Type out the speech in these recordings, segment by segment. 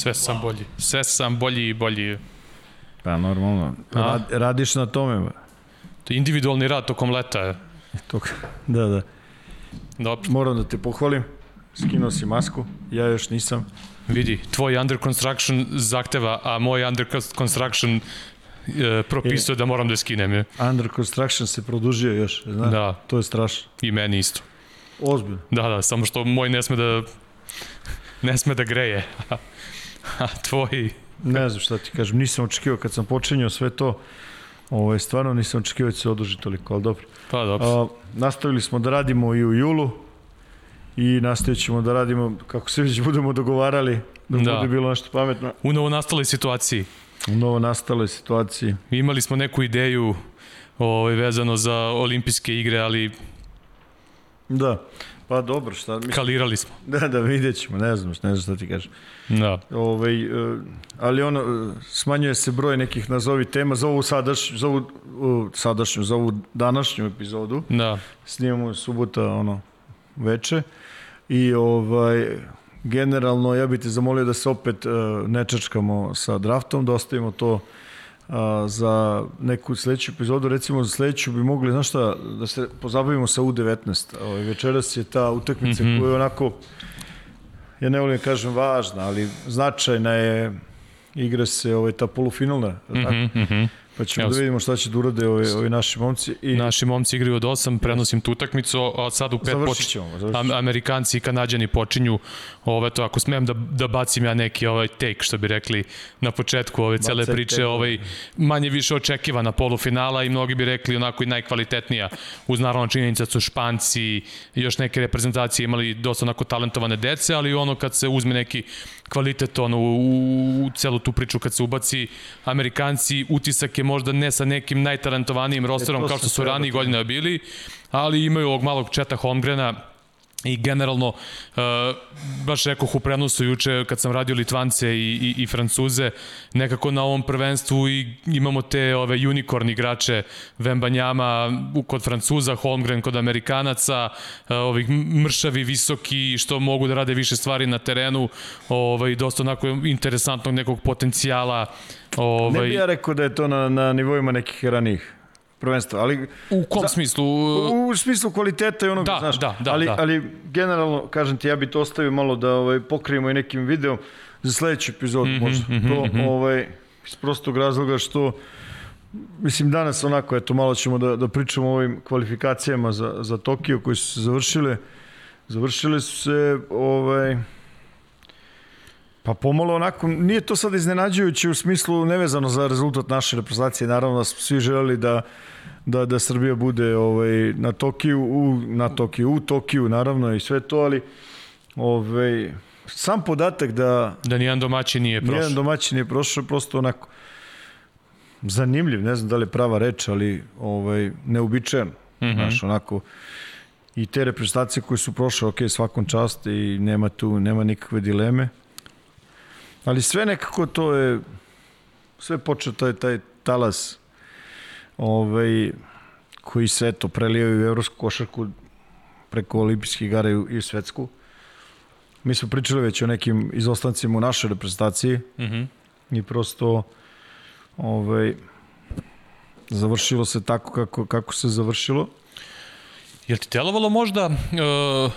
Sve sam bolji. Sve sam bolji i bolji. Pa normalno. Rad, radiš na tome. To je individualni rad tokom leta. Tok, da, da. Dobro. Moram da te pohvalim. Skinuo si masku, ja još nisam. Vidi, tvoj under construction zahteva, a moj under construction e, propisuje da moram da skinem je. Under construction se produžio još, znaš? Da. To je strašno. I meni isto. Ozbiljno. Da, da, samo što moj ne sme da ne sme da greje. A tvoj... Ne znam šta ti kažem, nisam očekivao kad sam počinjao sve to, ovaj, stvarno nisam očekivao da se oduži toliko, ali dobro. Pa dobro. A, nastavili smo da radimo i u julu i nastavit ćemo da radimo kako se već budemo dogovarali, da, da. bude bilo nešto pametno. U novo nastaloj situaciji. U novo nastaloj situaciji. Imali smo neku ideju ovaj, vezano za olimpijske igre, ali Da. Pa dobro, šta mislim. Kalirali smo. Da, da, vidjet ćemo, ne znam, ne znam šta ti kažem. Da. Ove, ovaj, ali ono, smanjuje se broj nekih nazovi tema za ovu sadašnju, za ovu, sadašnju, za ovu današnju epizodu. Da. Snimamo subota, ono, veče. I ovaj, generalno, ja bih te zamolio da se opet uh, ne čačkamo sa draftom, da ostavimo to a, za neku sledeću epizodu, recimo za sledeću bi mogli, znaš šta, da se pozabavimo sa U19. Ovaj, večeras je ta utakmica mm -hmm. koja je onako, ja ne volim da kažem važna, ali značajna je, igra se ovaj, ta polufinalna, mm -hmm, tako? Mm -hmm. Pa ćemo Evo. da vidimo šta će da urade ovi, ovi naši momci. I... Naši momci igraju od 8, prenosim tu utakmicu, a sad u 5 počinju. Amerikanci i Kanadjani počinju, ove, to, ako smem da, da bacim ja neki ovaj take, što bi rekli na početku ove cele Bacaj priče, take. ovaj, manje više očekivana polufinala i mnogi bi rekli onako i najkvalitetnija, uz naravno činjenica da su Španci i još neke reprezentacije imali dosta onako talentovane dece, ali ono kad se uzme neki kvalitet ono, u, u celu tu priču kad se ubaci Amerikanci, utisak je možda ne sa nekim najtalentovanijim rosterom e, kao što su ranije godine bili, ali imaju ovog malog Četa Holmgrena, i generalno uh, baš rekoh u prenosu juče kad sam radio Litvance i, i, i Francuze nekako na ovom prvenstvu i imamo te ove unicorn igrače Vembanjama kod Francuza, Holmgren kod Amerikanaca uh, ovih mršavi, visoki što mogu da rade više stvari na terenu ovaj, dosta onako interesantnog nekog potencijala ovaj... Ne bih ja rekao da je to na, na nivoima nekih ranih prvenstva, ali... U kom za, smislu? U, u smislu kvaliteta i onog, da, znaš, da, da, ali, da. ali generalno, kažem ti, ja bih to ostavio malo da ovaj, pokrijemo i nekim videom za sledeću epizodu, mm -hmm, možda. Mm -hmm, to, mm -hmm. ovaj, iz prostog razloga što Mislim, danas onako, eto, malo ćemo da, da pričamo o ovim kvalifikacijama za, za Tokio koji su se završile. Završile su se, ovaj, Pa pomalo onako, nije to sad iznenađujuće u smislu nevezano za rezultat naše reprezentacije, naravno da svi želeli da, da, da Srbija bude ovaj, na Tokiju, u, na Tokiju, u Tokiju naravno i sve to, ali ovaj, sam podatak da... Da nijedan domaćin nije prošao. Nijedan domaćin nije prošao, prosto onako zanimljiv, ne znam da li je prava reč, ali ovaj, neobičajan. Mm -hmm. Znaš, onako, i te reprezentacije koje su prošle, ok, svakom čast i nema tu, nema nikakve dileme. Ali sve nekako to je, sve počeo taj, taj talas ovaj, koji se eto prelijaju u evropsku košarku preko olimpijskih igara i, i svetsku. Mi smo pričali već o nekim izostancima u našoj reprezentaciji mm -hmm. i prosto ovaj, završilo se tako kako, kako se završilo. Je ti telovalo možda, uh,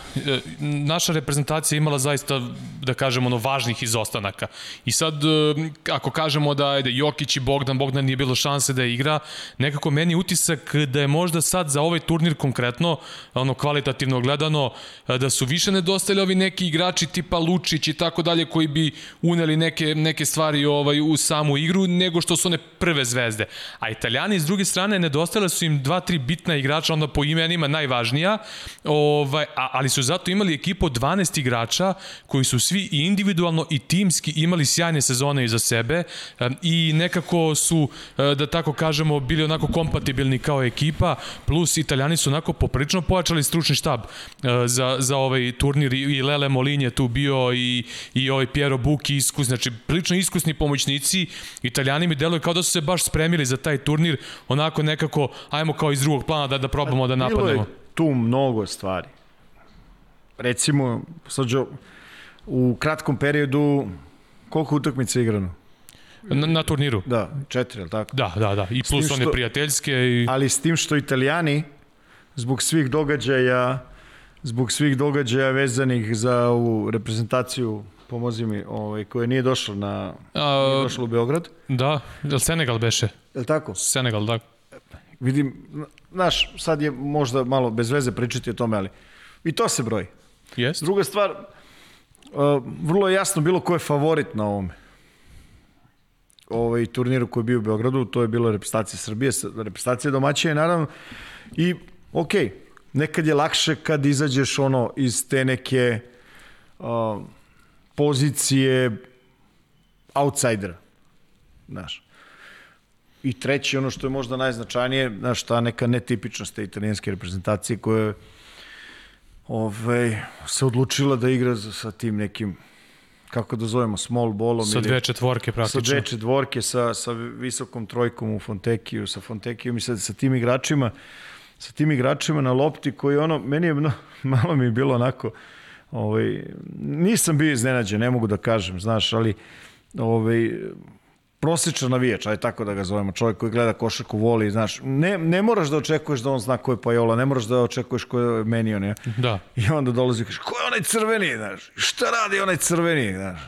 naša reprezentacija imala zaista, da kažemo, ono, važnih izostanaka. I sad, uh, ako kažemo da je Jokić i Bogdan, Bogdan nije bilo šanse da igra, nekako meni utisak da je možda sad za ovaj turnir konkretno, ono, kvalitativno gledano, da su više nedostali ovi neki igrači tipa Lučić i tako dalje, koji bi uneli neke, neke stvari ovaj, u samu igru, nego što su one prve zvezde. A italijani, s druge strane, nedostale su im dva, tri bitna igrača, onda po imenima najvažnije najvažnija, ovaj, a, ali su zato imali ekipu od 12 igrača koji su svi i individualno i timski imali sjajne sezone iza sebe i nekako su, e, da tako kažemo, bili onako kompatibilni kao ekipa, plus italijani su onako poprično pojačali stručni štab e, za, za ovaj turnir i Lele Molin je tu bio i, i ovaj Piero Buki iskus, znači prilično iskusni pomoćnici, italijani mi deluju kao da su se baš spremili za taj turnir, onako nekako, ajmo kao iz drugog plana da, da probamo da napadnemo. Tu mnogo stvari. Recimo, sađo, u kratkom periodu koliko utakmica igrano? Na, na turniru? Da, četiri, je li tako? Da, da, da. I plus što, one prijateljske. I... Ali s tim što italijani, zbog svih događaja, zbog svih događaja vezanih za ovu reprezentaciju pomozi mi, ovaj, koja nije došla na A, nije došla u Beograd. Da, je Senegal beše? Je li tako? Senegal, da. Vidim, znaš, sad je možda malo bez veze pričati o tome, ali i to se broji. Jest. Druga stvar, uh, vrlo je jasno bilo ko je favorit na ovome. Ovaj turniru koji je bio u Beogradu, to je bilo reprezentacija Srbije, reprezentacija domaćina naravno. I ok, nekad je lakše kad izađeš ono iz te neke uh, pozicije outsidera. Znaš. I treći, ono što je možda najznačajnije, znaš, ta neka netipičnost te italijanske reprezentacije koja je ovaj, se odlučila da igra sa tim nekim kako da zovemo, small ballom. Sa dve četvorke praktično. Sa dve četvorke, sa, sa visokom trojkom u Fontekiju, sa Fontekijom i sa, sa tim igračima, sa tim igračima na lopti koji ono, meni je malo mi je bilo onako, ovaj, nisam bio iznenađen, ne mogu da kažem, znaš, ali ovaj, prosječan navijač, aj tako da ga zovemo, čovjek koji gleda košarku, voli, znaš, ne, ne moraš da očekuješ da on zna ko je Pajola, ne moraš da očekuješ ko je Menion, ja? Da. I onda dolazi i kaže, ko je onaj crveni, znaš, šta radi onaj crveni, znaš.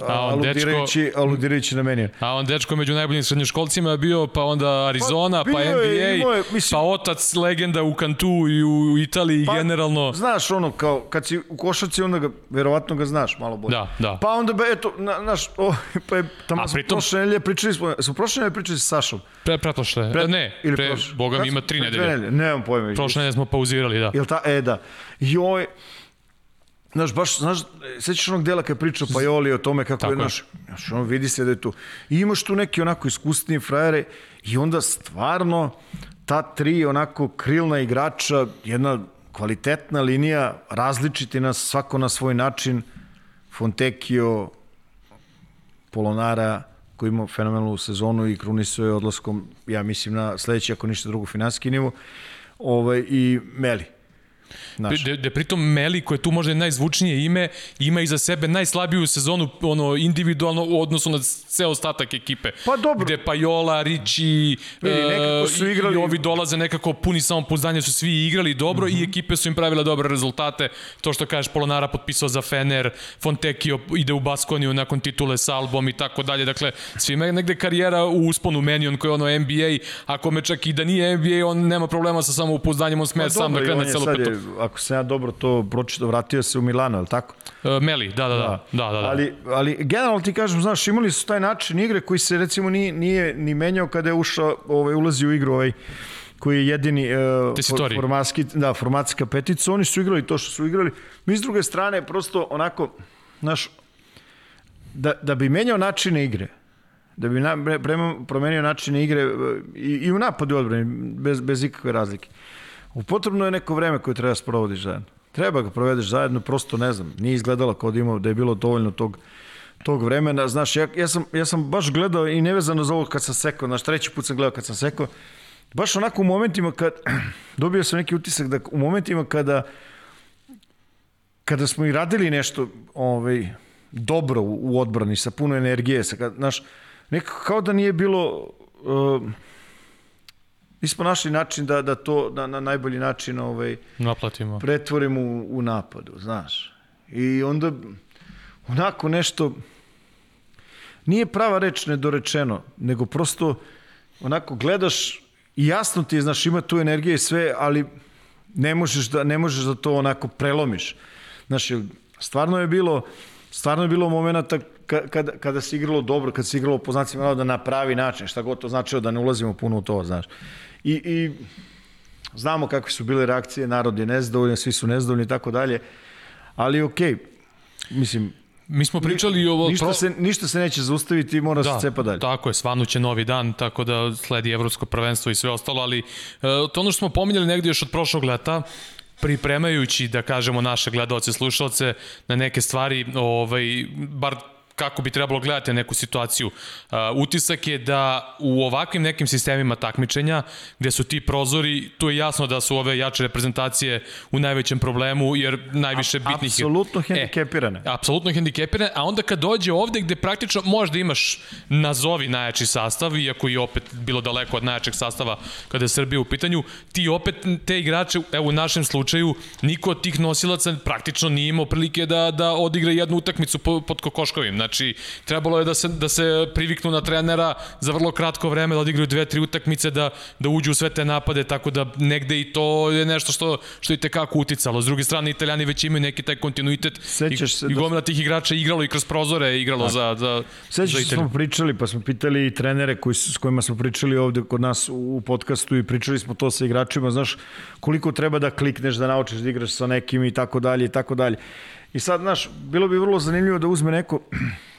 A on aludirajući, dečko, aludirajući na meni. A on dečko među najboljim srednjoškolcima je bio, pa onda Arizona, pa, pa NBA, je, je, mislim, pa otac legenda u Kantu i u Italiji pa, generalno. Znaš ono, kao kad si u košarci, onda ga, verovatno ga znaš malo bolje. Da, da. Pa onda, be, eto, na, naš, o, pa je, tamo smo pritom, prošle nedelje pričali smo, su prošle nedelje pričali sa Sašom? Pre, pretprošle, pre, ne, ili pre, prošle, boga mi ima tri nedelje. Nedelje, nemam pojma. Prošle nedelje smo pauzirali, da. Jel ta, e, da. Joj, Znaš, baš, znaš, sećaš onog dela kad priča Pajoli o tome kako Tako je, znaš, znaš, ono vidi se da je tu. I imaš tu neki onako iskusnije frajere i onda stvarno ta tri onako krilna igrača, jedna kvalitetna linija, različiti nas svako na svoj način, Fontecchio, Polonara, koji ima fenomenalnu sezonu i krunisuje odlaskom, ja mislim, na sledeći, ako ništa drugo, finanski nivo, ovaj, i Meli. De, de pritom Meli, koje tu možda je najzvučnije ime, ima iza sebe najslabiju sezonu ono, individualno u odnosu na ceo ostatak ekipe. Pa dobro. Gde Pajola, Riči Vidi, su igrali... i ovi dolaze nekako puni samopouzdanja, su svi igrali dobro mm -hmm. i mhm. ekipe su im pravile dobre rezultate. To što kažeš, Polonara potpisao za Fener, Fontecchio ide u Baskoniju nakon titule sa albom i tako dalje. Dakle, svima je negde karijera u usponu Menion koji je ono NBA, ako me čak i da nije NBA, on nema problema sa samopouzdanjem, on sme pa, sam da krene celo petu ako sam ja dobro to pročitao, vratio se u Milano, je li tako? E, Meli, da, da, da. da, da, da. Ali, ali generalno ti kažem, znaš, imali su taj način igre koji se recimo nije, nije ni menjao kada je ušao, ovaj, ulazi u igru ovaj, koji je jedini uh, formatski, da, formatska petica, oni su igrali to što su igrali. Mi s druge strane, prosto onako, znaš, da, da bi menjao načine igre, da bi na, promenio načine igre e, i, i u napadu odbrani, bez, bez ikakve razlike. Potrebno je neko vreme koje treba da sprovodiš zajedno. Treba ga provedeš zajedno, prosto ne znam, nije izgledalo kao da, imao, da je bilo dovoljno tog, tog vremena. Znaš, ja, ja, sam, ja sam baš gledao i nevezano za ovo kad sam sekao, znaš, treći put sam gledao kad sam sekao, baš onako u momentima kad, dobio sam neki utisak da u momentima kada kada smo i radili nešto ovaj, dobro u, u odbrani, sa puno energije, sa, znaš, nekako kao da nije bilo uh, mi smo našli način da, da to da, na najbolji način ovaj, naplatimo. pretvorimo u, u napadu, znaš. I onda onako nešto nije prava reč nedorečeno, nego prosto onako gledaš i jasno ti je, znaš, ima tu energije i sve, ali ne možeš da, ne možeš da to onako prelomiš. Znaš, stvarno je bilo stvarno je bilo momenata kada, kada se igralo dobro, kada se igralo po znacima da na pravi način, šta god to značilo da ne ulazimo puno u to, znaš. I, i znamo kakve su bile reakcije, narod je nezadovoljan, svi su nezadovoljni i tako dalje, ali okej, okay. mislim, Mi smo pričali o... Ništa, pro... se, ništa se neće zaustaviti i mora da, se cepa dalje. Tako je, svanuće novi dan, tako da sledi evropsko prvenstvo i sve ostalo, ali uh, to ono što smo pominjali negdje još od prošlog leta, pripremajući, da kažemo, naše gledalce, slušalce na neke stvari, ovaj, bar kako bi trebalo gledati neku situaciju. Uh, utisak je da u ovakvim nekim sistemima takmičenja, gde su ti prozori, tu je jasno da su ove jače reprezentacije u najvećem problemu, jer najviše a, bitnih... Apsolutno e, hendikepirane. E, apsolutno hendikepirane, a onda kad dođe ovde gde praktično možda imaš nazovi najjači sastav, iako i opet bilo daleko od najjačeg sastava kada je Srbija u pitanju, ti opet te igrače, evo u našem slučaju, niko od tih nosilaca praktično nije imao prilike da, da odigra jednu utakmicu pod kokoškovim. Znači, trebalo je da se, da se priviknu na trenera za vrlo kratko vreme, da odigraju dve, tri utakmice, da, da uđu u sve te napade, tako da negde i to je nešto što, što je tekako uticalo. S druge strane, italijani već imaju neki taj kontinuitet Sećaš se i, i gomila tih igrača igralo i kroz prozore, igralo da. za, za, Sećaš za se smo pričali, pa smo pitali i trenere koji, s kojima smo pričali ovde kod nas u podcastu i pričali smo to sa igračima, znaš, koliko treba da klikneš, da naučiš da igraš sa nekim i tako dalje i tako dalje. I sad, znaš, bilo bi vrlo zanimljivo da uzme neko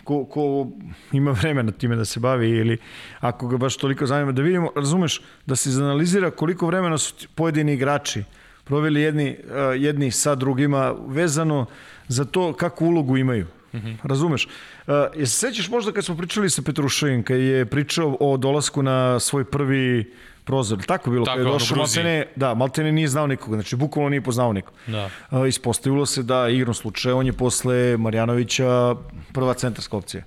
ko, ko ima vremena time da se bavi ili ako ga baš toliko zanima, da vidimo, razumeš, da se izanalizira koliko vremena su pojedini igrači proveli jedni, jedni sa drugima vezano za to kakvu ulogu imaju. Mm -hmm. Razumeš? Uh, je se sećaš možda kad smo pričali sa Petruševim, kad je pričao o dolasku na svoj prvi prozor. Tako bilo, Tako, kad je došao Maltene, da, Maltene nije znao nikoga, znači bukvalno nije poznao nikoga. Da. Uh, ispostavilo se da igrom slučaju on je posle Marjanovića prva centarska opcija.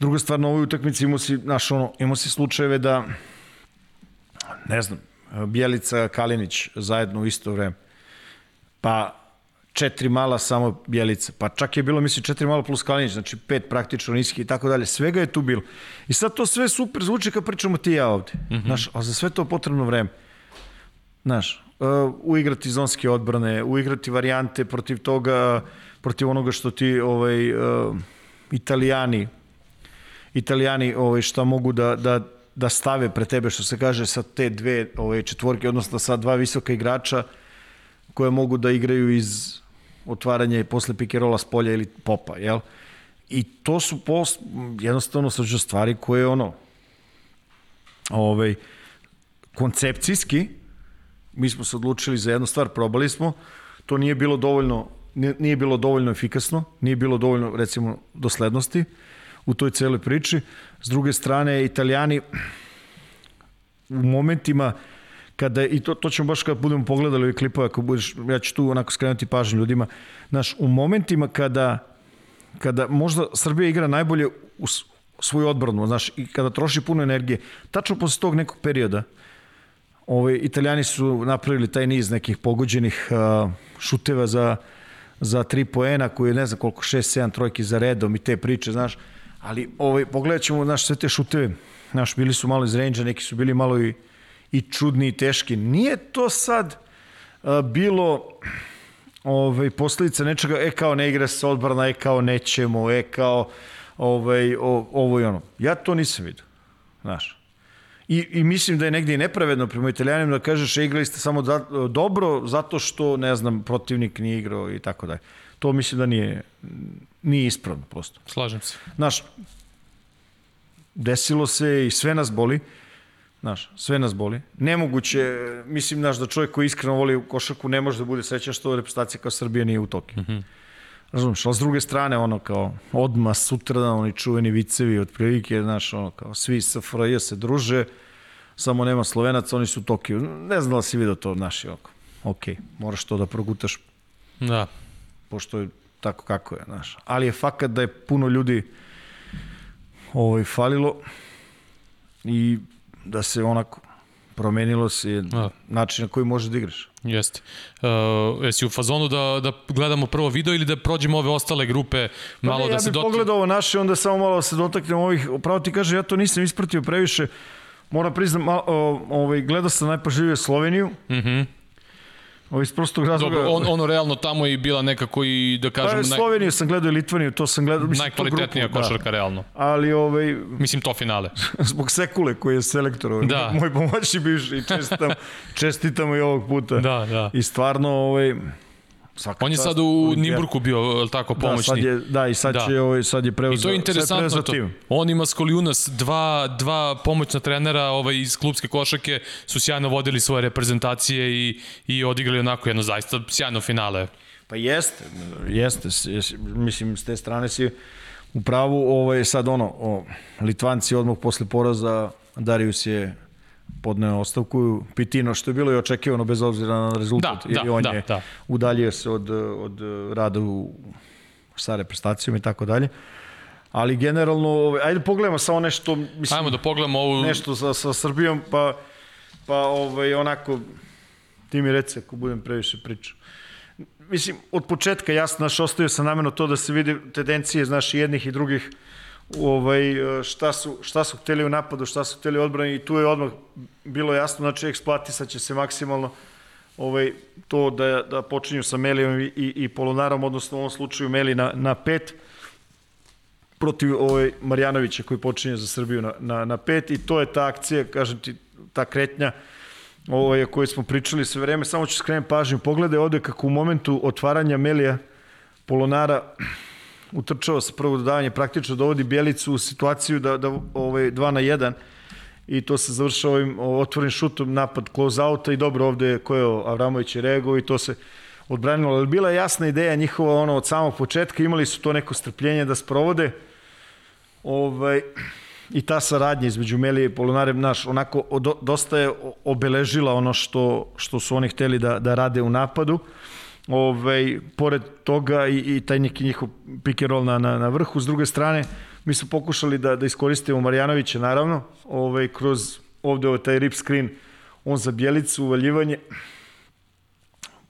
Druga stvar, na ovoj utakmici imao si, znaš, ono, imao si slučajeve da, ne znam, Bjelica, Kalinić zajedno u isto vreme. Pa četiri mala samo Bjelica. Pa čak je bilo, mislim, četiri mala plus Kalinić, znači pet praktično niski i tako dalje. Svega je tu bilo. I sad to sve super zvuči kad pričamo ti ja ovde. Mm -hmm. Znaš, a za sve to potrebno vreme. Znaš, uh, uigrati zonske odbrane, uigrati varijante protiv toga, protiv onoga što ti ovaj, uh, italijani italijani ovaj, šta mogu da, da, da stave pre tebe, što se kaže, sa te dve ovaj, četvorke, odnosno sa dva visoka igrača koje mogu da igraju iz otvaranja i posle pikerola s polja ili popa, jel? I to su post, jednostavno sađe stvari koje ono ovaj, koncepcijski mi smo se odlučili za jednu stvar, probali smo, to nije bilo dovoljno nije bilo dovoljno efikasno, nije bilo dovoljno recimo doslednosti u toj celoj priči. S druge strane, italijani u momentima kada, i to, to ćemo baš kad budemo pogledali ove klipove, ako budeš, ja ću tu onako skrenuti pažnju ljudima, znaš, u momentima kada, kada možda Srbija igra najbolje u svoju odbranu, znaš, i kada troši puno energije, tačno posle tog nekog perioda, ovaj, italijani su napravili taj niz nekih pogođenih uh, šuteva za, za tri poena, koji je ne znam koliko, 6-7 trojki za redom i te priče, znaš, ali ovaj, pogledat ćemo, znaš, sve te šuteve, znaš, bili su malo iz range neki su bili malo i i čudni i teški. Nije to sad a, bilo ovaj, posledica nečega, e kao ne igra se odbrana, e kao nećemo, e kao ovaj, o, ovo i ono. Ja to nisam vidio, znaš. I, I mislim da je negdje i nepravedno prema italijanima da kažeš e, igrali ste samo za, dobro zato što, ne znam, protivnik nije igrao i tako dalje. To mislim da nije, nije ispravno prosto. Slažem se. Znaš, desilo se i sve nas boli. Znaš, sve nas boli. Nemoguće, mislim, znaš, da čovjek koji iskreno voli košarku ne može da bude srećan što reprezentacija kao Srbija nije u Tokiju. Mm -hmm. Razumiješ, ali s druge strane, ono kao odma sutradan, oni čuveni vicevi od prilike, znaš, ono kao svi sa FRJ se druže, samo nema Slovenaca, oni su u Tokiju. Ne znam da si vidio to, naši oko. Ok, moraš to da progutaš. Da. Pošto je tako kako je, znaš. Ali je fakat da je puno ljudi ovaj, falilo i da se onako promenilo se A. način na koji možeš da igraš. Jeste. Uh, jesi u fazonu da, da gledamo prvo video ili da prođemo ove ostale grupe malo pa ne, da ja se dotaknemo? Ja bih pogledao ovo naše, onda samo malo da se dotaknemo ovih, pravo ti kaže, ja to nisam ispratio previše, moram priznam, ovaj, gledao sam najpažljivije Sloveniju, uh mhm. -huh. Ovo iz prostog razloga. Dobro, on, ono realno tamo je bila nekako i da kažem... Pa, Sloveniju sam gledao i Litvaniju, to sam gledao... Mislim, najkvalitetnija grupu, da. košarka, da. realno. Ali ovaj... Mislim, to finale. Zbog Sekule koji je selektor, ovaj, da. moj pomoćni bivši, čestitam, čestitam i ovog puta. Da, da. I stvarno, ovaj, Svaka On je sad u Nimburku bio, je tako, pomoćni? Da, sad je, da i sad, da. Će, ovaj, sad je preuzeo, I to je interesantno to. On ima Skoliunas, dva, dva pomoćna trenera ovaj, iz klubske košake su sjajno vodili svoje reprezentacije i, i odigrali onako jedno zaista sjajno finale. Pa jeste, jeste, mislim, s te strane si u pravu, ovaj, sad ono, o, Litvanci odmah posle poraza, Darius je podneo ostavku, Pitino, što je bilo i očekivano bez obzira na rezultat, da, da, on da, je da. udaljio se od, od rada u, sa reprezentacijom i tako dalje. Ali generalno, ovaj, ajde pogledamo samo nešto, mislim, Ajmo da pogledamo ovu... nešto sa, sa Srbijom, pa, pa ovaj, onako, ti mi reci ako budem previše pričao mislim, od početka jasno, znaš, ostavio sam nameno to da se vidi tendencije, znaš, jednih i drugih, ovaj, šta, su, šta su hteli u napadu, šta su hteli u odbrani i tu je odmah bilo jasno, znači eksploatisat će se maksimalno ovaj, to da, da počinju sa Melijom i, i, i Polonarom, odnosno u ovom slučaju Meli na, na pet, protiv ovaj Marjanovića koji počinje za Srbiju na, na, na pet i to je ta akcija, kažem ti, ta kretnja ovaj, koji smo pričali sve vreme, samo ću skrenem pažnju. Pogledaj ovde kako u momentu otvaranja Melija Polonara utrčao sa prvog dodavanja, praktično dovodi Bjelicu u situaciju da, da ovaj, 2 na 1 i to se završava ovim otvorenim šutom napad close outa i dobro ovde je Avramović je reagovao i to se odbranilo. Ali bila je jasna ideja njihova ono, od samog početka, imali su to neko strpljenje da sprovode. Ovaj, i ta saradnja između Melije i Polonare, naš, onako do, dosta je obeležila ono što, što su oni hteli da, da rade u napadu. Ove, pored toga i, i taj neki njihov pick and roll na, na, na vrhu. S druge strane, mi smo pokušali da, da iskoristimo Marjanovića, naravno, ove, kroz ovde ovaj taj rip screen, on za Bjelicu, uvaljivanje,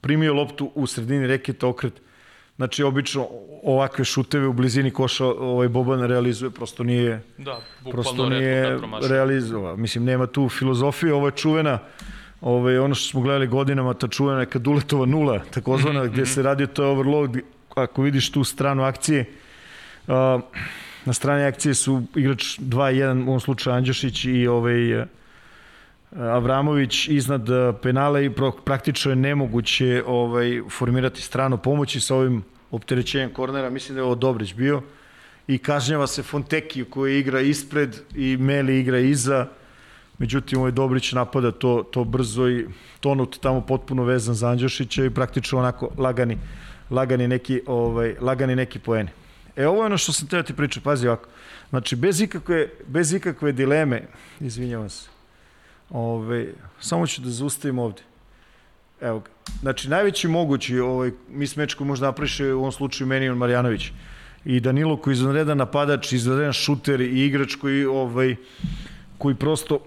primio loptu u sredini reketa okret, Znači, obično ovakve šuteve u blizini koša ovaj Boban realizuje, prosto nije, da, prosto nije realizovao. Mislim, nema tu filozofije, ovo je čuvena, ovaj, ono što smo gledali godinama, ta čuvena neka duletova nula, takozvana, -hmm. gde se radi to overload, ako vidiš tu stranu akcije, uh, na strani akcije su igrač 2-1, u ovom slučaju Anđešić i ovaj, Avramović iznad penala i praktično je nemoguće ovaj, formirati stranu pomoći sa ovim opterećenjem kornera, mislim da je ovo Dobrić bio, i kažnjava se Fonteki koji igra ispred i Meli igra iza, međutim ovaj Dobrić napada to, to brzo i tonut tamo potpuno vezan za Anđošića i praktično onako lagani, lagani neki, ovaj, lagani neki poeni. E ovo je ono što sam teo ti pričati, pazi ovako, znači bez ikakve, bez ikakve dileme, izvinjavam se, ovaj, samo ću da zaustavim ovde. Evo ga. Znači, najveći mogući ovaj, mis meč koji možda napriše u ovom slučaju meni on Marjanović. I Danilo koji je izvanredan napadač, izvanredan šuter i igrač koji, ovaj, koji prosto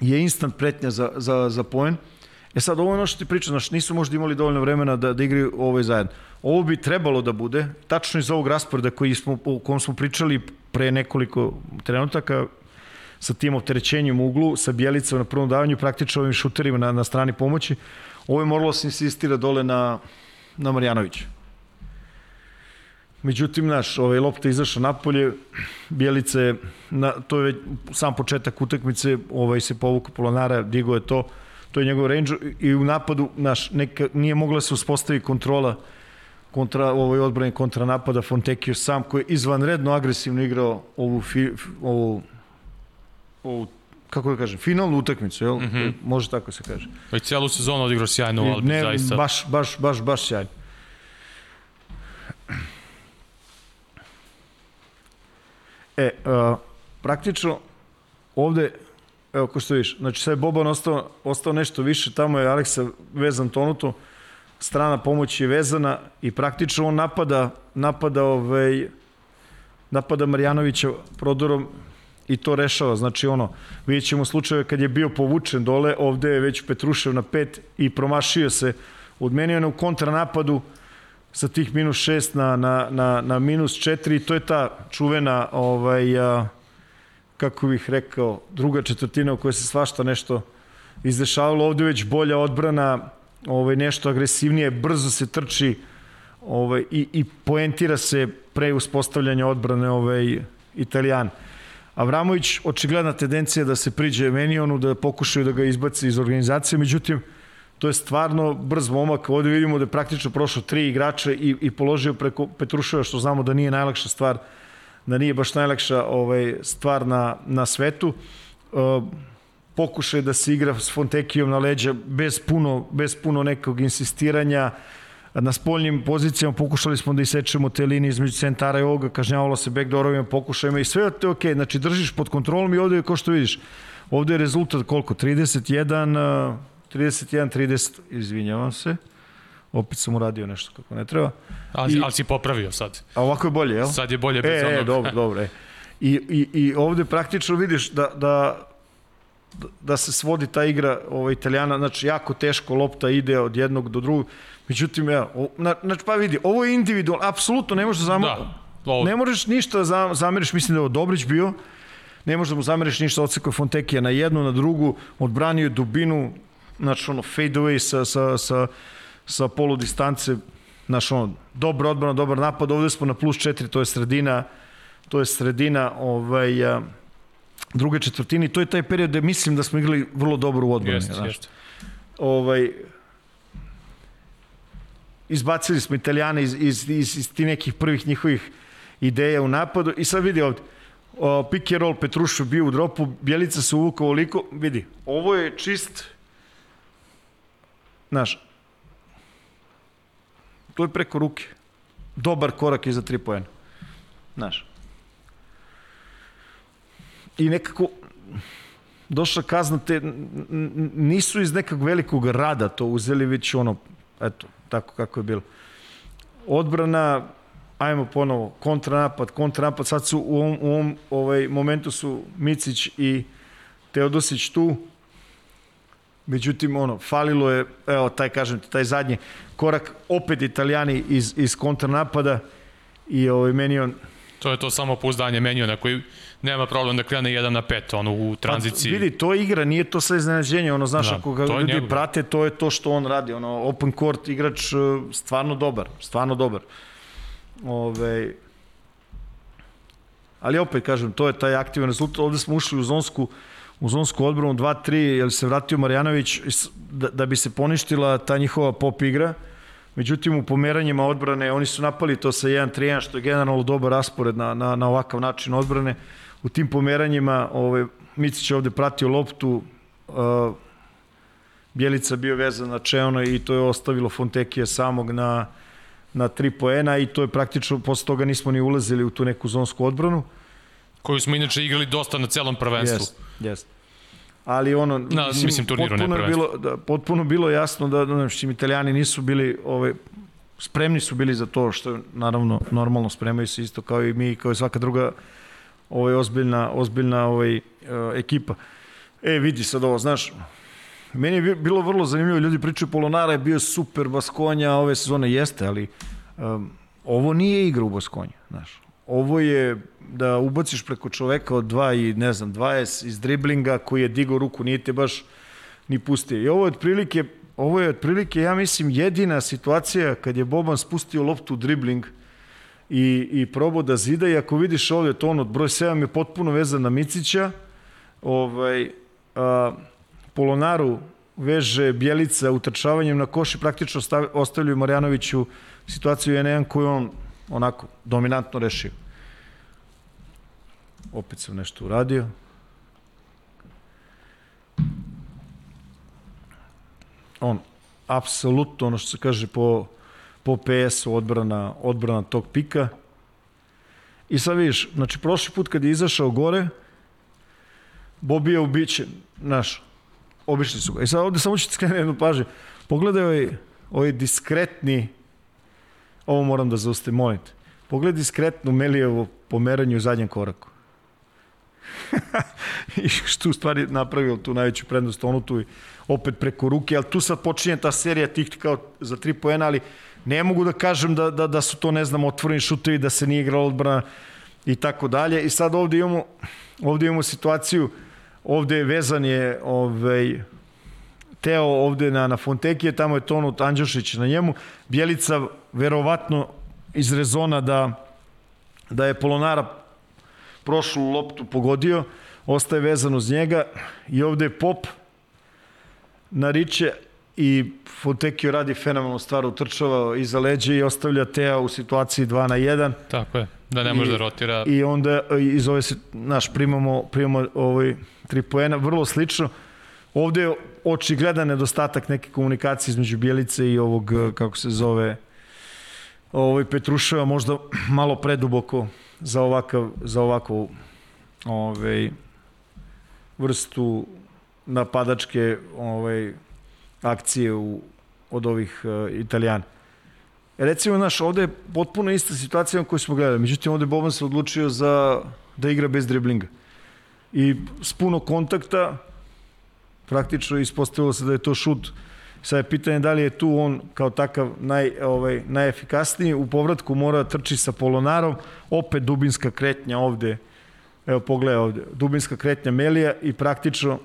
je instant pretnja za, za, za poen. E sad, ovo je ono što ti pričam, znači nisu možda imali dovoljno vremena da, da igraju ovaj zajedno. Ovo bi trebalo da bude, tačno iz ovog rasporeda koji smo, o kom smo pričali pre nekoliko trenutaka, sa tim opterećenjem u uglu, sa Bjelicom na prvom davanju, praktično ovim šuterima na, na strani pomoći. Ovo je moralo se insistira dole na, na Marjanovića. Međutim, naš, ovaj lopta izašao napolje, Bjelice, na, to je već sam početak utakmice, ovaj se povuka Polonara, digo je to, to je njegov range i u napadu, naš, neka, nije mogla se uspostaviti kontrola kontra ovoj odbrani kontra napada Fontekio sam koji je izvanredno agresivno igrao ovu, fi, ovu ovu kako da kažem, finalnu utakmicu, jel? Mm -hmm. Može tako se kaže. I celu sezonu odigrao sjajno u Albi, ne, zaista. Baš, baš, baš, baš sjajno. E, uh, praktično, ovde, evo ko što vidiš, znači sve Boban ostao, ostao nešto više, tamo je Aleksa vezan tonuto, strana pomoći je vezana i praktično on napada, napada ovaj, napada Marjanovića prodorom i to rešava. Znači ono, vidjet ćemo slučajeve kad je bio povučen dole, ovde je već Petrušev na pet i promašio se. Odmenio je u kontranapadu sa tih minus šest na, na, na, na minus četiri i to je ta čuvena ovaj, a, kako bih rekao, druga četvrtina u kojoj se svašta nešto izdešavalo. Ovde već bolja odbrana, ovaj, nešto agresivnije, brzo se trči ovaj, i, i poentira se pre uspostavljanja odbrane ovaj, Italijan. Avramović, očigledna tendencija da se priđe Menionu, da pokušaju da ga izbaci iz organizacije, međutim, to je stvarno brz momak. Ovde vidimo da je praktično prošao tri igrače i, i položio preko Petruševa, što znamo da nije najlakša stvar, da nije baš najlakša ovaj, stvar na, na svetu. Uh, pokušaj da se igra s Fontekijom na leđa bez puno, bez puno nekog insistiranja, na spoljnim pozicijama pokušali smo da isečemo te linije između centara i ovoga, kažnjavalo se backdoorovima, pokušajima i sve je okay. znači držiš pod kontrolom i ovde je, kao što vidiš, ovde je rezultat koliko, 31, 31, 30, izvinjavam se, opet sam uradio nešto kako ne treba. Ali, I, ali si popravio sad. A ovako je bolje, jel? Sad je bolje bez e, onog. E, dobro, dobro, e. I, i, I ovde praktično vidiš da, da da se svodi ta igra ovaj, italijana, znači jako teško lopta ide od jednog do drugog, međutim, ja, znači pa vidi, ovo je individual, apsolutno ne možeš da zameriš, da, ovo... ne možeš ništa da zameriš, mislim da je ovo Dobrić bio, ne možeš da mu zameriš ništa, odsekao Fontekija na jednu, na drugu, odbranio je dubinu, znači ono, fade away sa, sa, sa, sa polu distance, znači ono, dobar odbrana, dobar napad, ovde smo na plus 4, to je sredina, to je sredina, ovaj, uh, druge četvrtine to je taj period gde mislim da smo igrali vrlo dobro u odbrani. Jeste, jeste. Ovaj, izbacili smo Italijane iz, iz, iz, iz ti nekih prvih njihovih ideja u napadu i sad vidi ovde, o, pick and roll Petrušov bio u dropu, Bjelica se uvukao ovoliko, vidi, ovo je čist, znaš, to je preko ruke. Dobar korak iza tri poena. Znaš, i nekako došla kazna te nisu iz nekog velikog rada to uzeli već ono eto tako kako je bilo odbrana ajmo ponovo kontranapad kontranapad sad su u ovom, u ovom ovaj momentu su Micić i Teodosić tu međutim ono falilo je evo taj kažem taj zadnji korak opet italijani iz iz kontranapada i ovaj meni on to je to samo pouzdanje menio na koji nema problem da krene 1 na 5 ono u pa, tranziciji. Pa, vidi, to je igra, nije to sve iznenađenje, ono znaš da, ako ga ljudi njegov. prate, to je to što on radi, ono open court igrač e, stvarno dobar, stvarno dobar. Ove, ali opet kažem, to je taj aktivan rezultat, ovde smo ušli u zonsku u zonsku odbranu 2-3, jer se vratio Marjanović da, da bi se poništila ta njihova pop igra. Međutim, u pomeranjima odbrane, oni su napali to sa 1-3-1, što je generalno dobar raspored na, na, na ovakav način odbrane u tim pomeranjima ovaj, Micić je ovde pratio loptu, uh, Bjelica bio vezan na Čeona i to je ostavilo Fontekija samog na, na tri poena i to je praktično, posle toga nismo ni ulazili u tu neku zonsku odbranu. Koju smo inače igrali dosta na celom prvenstvu. Jest, jest. Ali ono, na, mislim, mislim turniru, potpuno, je bilo, da, potpuno bilo jasno da, da znači, italijani nisu bili ovaj, spremni su bili za to što naravno normalno spremaju se isto kao i mi kao i svaka druga ovaj ozbiljna ozbiljna ovaj uh, ekipa. E vidi sad ovo, znaš, meni je bilo vrlo zanimljivo, ljudi pričaju Polonara je bio super Baskonja ove sezone jeste, ali um, ovo nije igra u Baskonja, znaš. Ovo je da ubaciš preko čoveka od 2 i ne znam 20 iz driblinga koji je digao ruku, nije te baš ni pustio. I ovo je otprilike ovo je otprilike ja mislim jedina situacija kad je Boban spustio loptu u dribling i, i probao da zida i ako vidiš ovde to ono, broj 7 je potpuno vezan na Micića, ovaj, a, Polonaru veže Bjelica utrčavanjem na koši, praktično stav, ostavljaju Marjanoviću situaciju 1-1 koju on onako dominantno rešio. Opet sam nešto uradio. On, apsolutno ono što se kaže po po PS-u odbrana, odbrana tog pika. I sad vidiš, znači prošli put kad je izašao gore, Bobi je ubićen, naš, obišli su ga. I sad ovde samo ću ti skrenuti jednu pažnju. Pogledaj ovaj, ovaj diskretni, ovo moram da zaustavim, molim te. Pogledaj diskretnu Melijevo pomeranje u zadnjem koraku. I što u stvari napravio tu najveću prednost, onu tu opet preko ruke, ali tu sad počinje ta serija tih kao za tri poena, ali ne mogu da kažem da, da, da su to, ne znam, otvoreni šutevi, da se nije igrala odbrana i tako dalje. I sad ovde imamo, ovde imamo situaciju, ovde je vezan je ovaj, Teo ovde na, na Fontekije, tamo je Tonut Anđošić na njemu. Bjelica verovatno iz rezona da, da je Polonara prošlu loptu pogodio, ostaje vezan uz njega i ovde je Pop na Riče i Fontekio radi fenomenalnu stvar, utrčava iza leđa i ostavlja Tea u situaciji 2 na 1. Tako je, da ne može da rotira. I onda iz ove se, naš, primamo, primamo ovaj, 3 poena, vrlo slično. Ovde je očigledan nedostatak neke komunikacije između Bjelice i ovog, kako se zove, ovaj Petruševa možda malo preduboko za ovakav za ovakvu ovaj vrstu napadačke ovaj akcije u, od ovih uh, Italijana. Recimo, naš, ovde je potpuno ista situacija koju smo gledali. Međutim, ovde Boban se odlučio za, da igra bez driblinga. I s puno kontakta, praktično ispostavilo se da je to šut. Sada je pitanje da li je tu on kao takav naj, ovaj, najefikasniji. U povratku mora da trči sa Polonarom. Opet dubinska kretnja ovde. Evo, pogledaj ovde. Dubinska kretnja Melija i praktično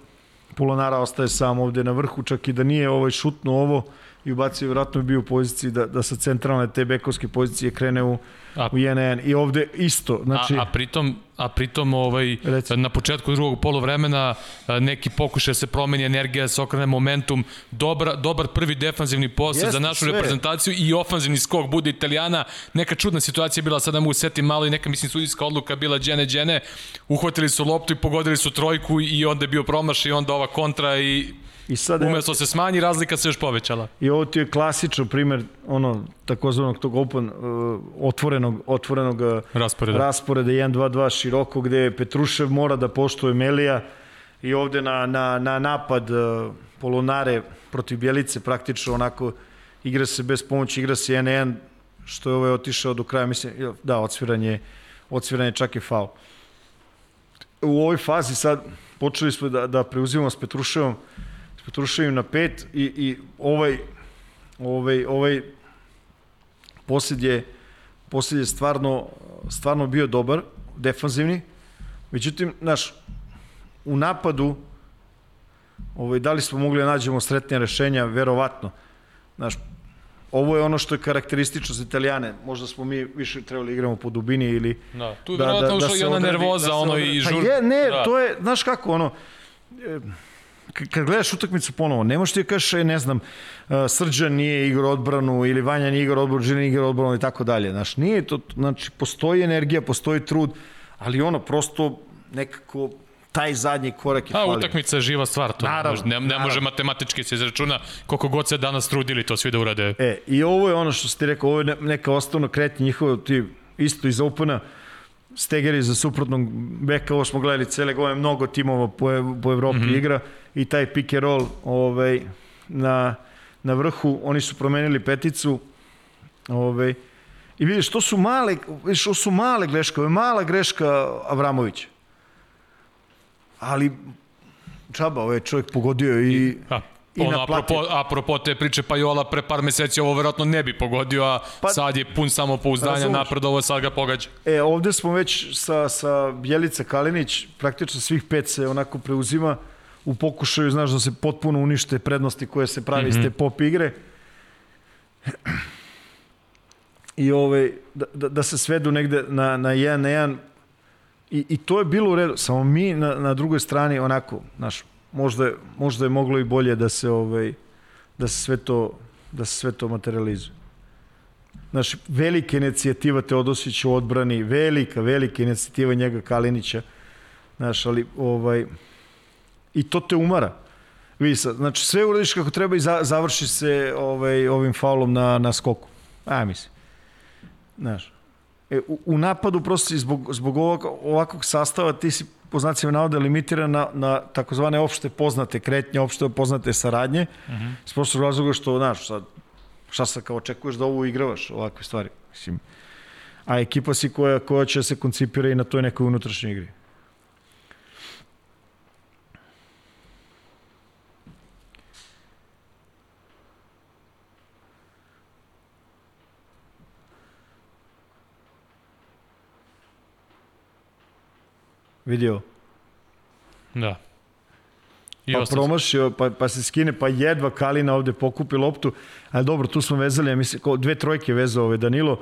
Polonara ostaje sam ovde na vrhu, čak i da nije ovaj šutno ovo i ubacio, vjerojatno bi bio u poziciji da, da sa centralne te bekovske pozicije krene u, a, u 1 I ovde isto. Znači, a, a pritom, a pritom ovaj, na početku drugog polovremena neki pokušaj da se promeni energija, da se okrene momentum, dobar, dobar prvi defanzivni posao za našu sve. reprezentaciju i ofanzivni skok bude Italijana. Neka čudna situacija bila, sada mogu seti malo i neka, mislim, sudijska odluka bila džene, džene. Uhvatili su loptu i pogodili su trojku i onda je bio promaš i onda ova kontra i I sad, Umesto se smanji, razlika se još povećala. I ovo ti je klasičan primer ono, takozvanog tog open, uh, otvorenog, otvorenog uh, rasporeda. rasporeda 1-2-2 široko, gde Petrušev mora da poštuje Melija i ovde na, na, na napad uh, Polonare protiv Bjelice praktično onako igra se bez pomoći, igra se 1-1, što je ovaj otišao do kraja, mislim, da, odsviranje, odsviranje čak i faul. U ovoj fazi sad počeli smo da, da preuzimamo s Petruševom, Petruševim na pet i, i ovaj, ovaj, ovaj posled je, posled je stvarno, stvarno bio dobar, defanzivni. Međutim, naš, u napadu, ovaj, da li smo mogli da nađemo sretnije rešenja, verovatno. Naš, ovo je ono što je karakteristično za Italijane. Možda smo mi više trebali da igramo po dubini ili... Da, tu je da, da, da, da i ona nervoza, da ono i žur... Pa je, ne, da. to je, znaš kako, ono, kad gledaš utakmicu ponovo, ne možeš ti da kažeš, e, ne znam, Srđan nije igrao odbranu ili Vanja nije igrao odbranu, nije igrao odbranu i tako dalje. Znaš, nije to, znači, postoji energija, postoji trud, ali ono, prosto nekako taj zadnji korak je falio. A utakmica je živa stvar, to naravno, ne, ne naravno. može matematički se izračuna koliko god se danas trudili to svi da urade. E, i ovo je ono što ste rekao, ovo je neka osnovna kretnja njihova, ti isto iz Opena, Stegeri za suprotnog beka, ovo smo gledali cele godine, mnogo timova po, po Evropi mm -hmm. igra i taj pick and roll ovaj, na, na vrhu, oni su promenili peticu ovaj, i vidiš, to su male, vidiš, to su male greške, ovo je mala greška Avramovića. Ali čaba, ovaj čovjek pogodio i... A, ono, apropo, apropo te priče Pajola pre par meseci ovo verovatno ne bi pogodio, a pa, sad je pun samopouzdanja, ovo sad ga pogađa. E, ovde smo već sa, sa Bjelica Kalinić, praktično svih pet se onako preuzima u pokušaju, znaš, da se potpuno unište prednosti koje se pravi mm -hmm. iz te mhm. pop igre. I ovaj, da, da, da se svedu negde na, na jedan na jedan I, I to je bilo u redu, samo mi na, na drugoj strani onako, znaš, možda, možda je moglo i bolje da se ovaj da se sve to da se sve to materializuje. Znaš, velika inicijativa Teodosića u odbrani, velika, velika inicijativa njega Kalinića. Znaš, ali ovaj i to te umara. Vidi sad, znači sve uradiš kako treba i za, završi se ovaj, ovim faulom na, na skoku. A, mislim. Znaš, e, u, u napadu prosto zbog, zbog ovog, ovakvog sastava ti si po znacima navoda limitiran na, na takozvane opšte poznate kretnje, opšte poznate saradnje, uh -huh. s prostog razloga što, znaš, sad, šta sad kao očekuješ da ovo igravaš, ovakve stvari. Mislim, a ekipa si koja, koja će se koncipira i na toj nekoj unutrašnjoj igri. Vidio? Da. I pa promašio, pa, pa se skine, pa jedva Kalina ovde pokupi loptu, ali dobro, tu smo vezali, ja mislim, dve trojke vezao ovaj Danilo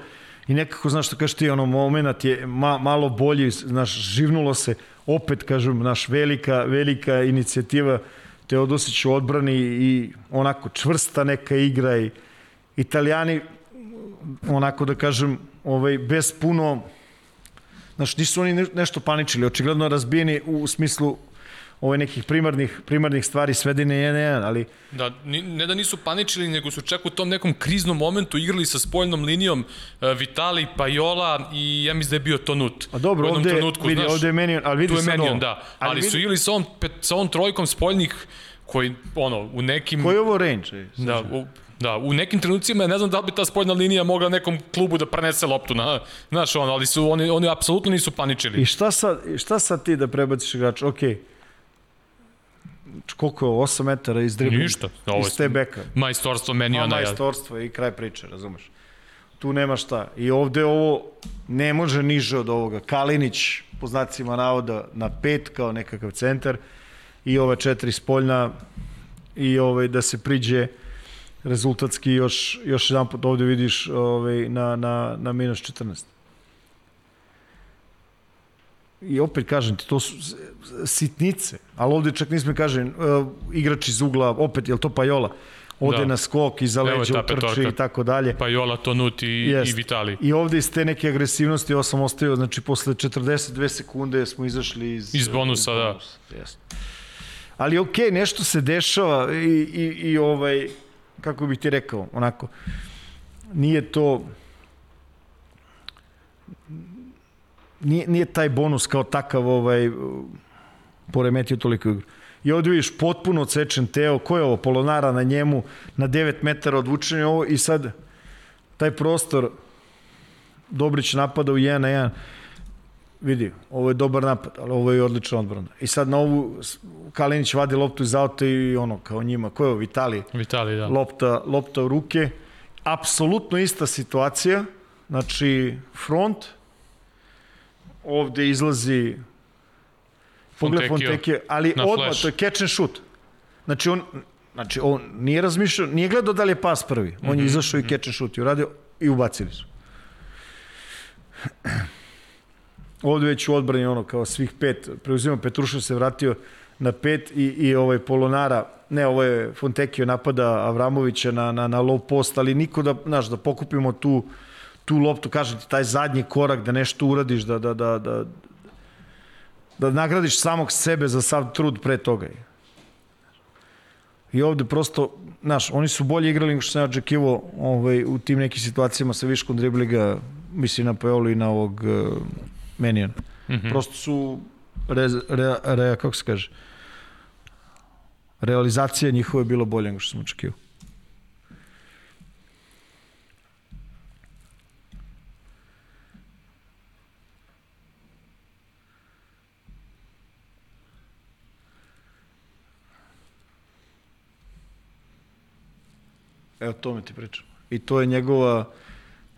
i nekako, znaš što kažeš ti, ono, moment je ma, malo bolji, znaš, živnulo se, opet, kažem, naš velika, velika inicijativa Teodosić u odbrani i onako čvrsta neka igra i Italijani onako da kažem ovaj, bez puno Znaš, nisu oni nešto paničili, očigledno razbijeni u smislu ove nekih primarnih, primarnih stvari svedine 1-1, ali... Da, ne da nisu paničili, nego su čak u tom nekom kriznom momentu igrali sa spoljnom linijom uh, Vitali, Pajola i ja mislim da je bio Tonut. A dobro, ovde, trenutku, vidi, znaš, ovde je Menion, ali vidi tu je Menion, da. Ali, ali vidi... su igrali sa ovom, sa ovom trojkom spoljnih koji, ono, u nekim... Koji je ovo range? Da, u, Da, u nekim trenucima ne znam da li bi ta spoljna linija mogla nekom klubu da prenese loptu, na, znaš, on, ali su, oni, oni apsolutno nisu paničili. I šta sad, šta sad ti da prebaciš igrača? Okej, okay koliko je 8 metara iz driblinga? Ništa. Ovo iz te beka. Majstorstvo meni ona. Majstorstvo i kraj priče, razumeš? Tu nema šta. I ovde ovo ne može niže od ovoga. Kalinić, po znacima navoda, na pet kao nekakav centar i ove četiri spoljna i ovaj, da se priđe rezultatski još, još jedan put ovde vidiš ovaj, na, na, na minus 14. I opet kažem ti, to su sitnice, ali ovde čak nismo kažem, uh, igrač iz ugla, opet, je to Pajola? Ode da. na skok, iza leđa utrči i tako dalje. Pajola, Tonut i, Jest. i Vitali. I ovde iz te neke agresivnosti, ovo sam ostavio, znači posle 42 sekunde smo izašli iz... Iz bonusa, iz bonusa. da. Jest. Ali okej, okay, nešto se dešava i, i, i ovaj, kako bih ti rekao, onako, nije to nije, nije taj bonus kao takav ovaj, poremetio toliko igru. I ovdje vidiš potpuno odsečen Teo, ko je ovo, Polonara na njemu, na 9 metara odvučenje ovo i sad taj prostor Dobrić napada u 1 na 1 vidi, ovo je dobar napad, ali ovo je odlična odbrana. I sad na ovu Kalinić vadi loptu iz auta i ono, kao njima, ko je ovo, Vitali? Vitali, da. Lopta, lopta u ruke. Apsolutno ista situacija, znači front, ovde izlazi pogled Fontekio, ali odmah, to je catch and shoot. Znači on, znači on nije razmišljao, nije gledao da li je pas prvi. On mm -hmm. je mhm, izašao i catch and shoot i uradio i ubacili su. Ovde već u odbrani ono kao svih pet, preuzima Petruša se vratio na pet i, i ovaj Polonara, ne, ovo je Fontekio napada Avramovića na, na, na low post, ali niko da, znaš, da pokupimo tu tu loptu, kažem ti, taj zadnji korak da nešto uradiš, da, da, da, da, da nagradiš samog sebe za sav trud pre toga. I ovde prosto, znaš, oni su bolje igrali nego što sam ja očekivao ovaj, u tim nekim situacijama sa viškom dribliga, mislim na Pajolu i na ovog Menijana. Mm -hmm. Prosto su, re, re, re, kako se kaže, realizacija njihove je bilo bolje nego što sam očekivao. Evo, tome ti pričam. I to je njegova,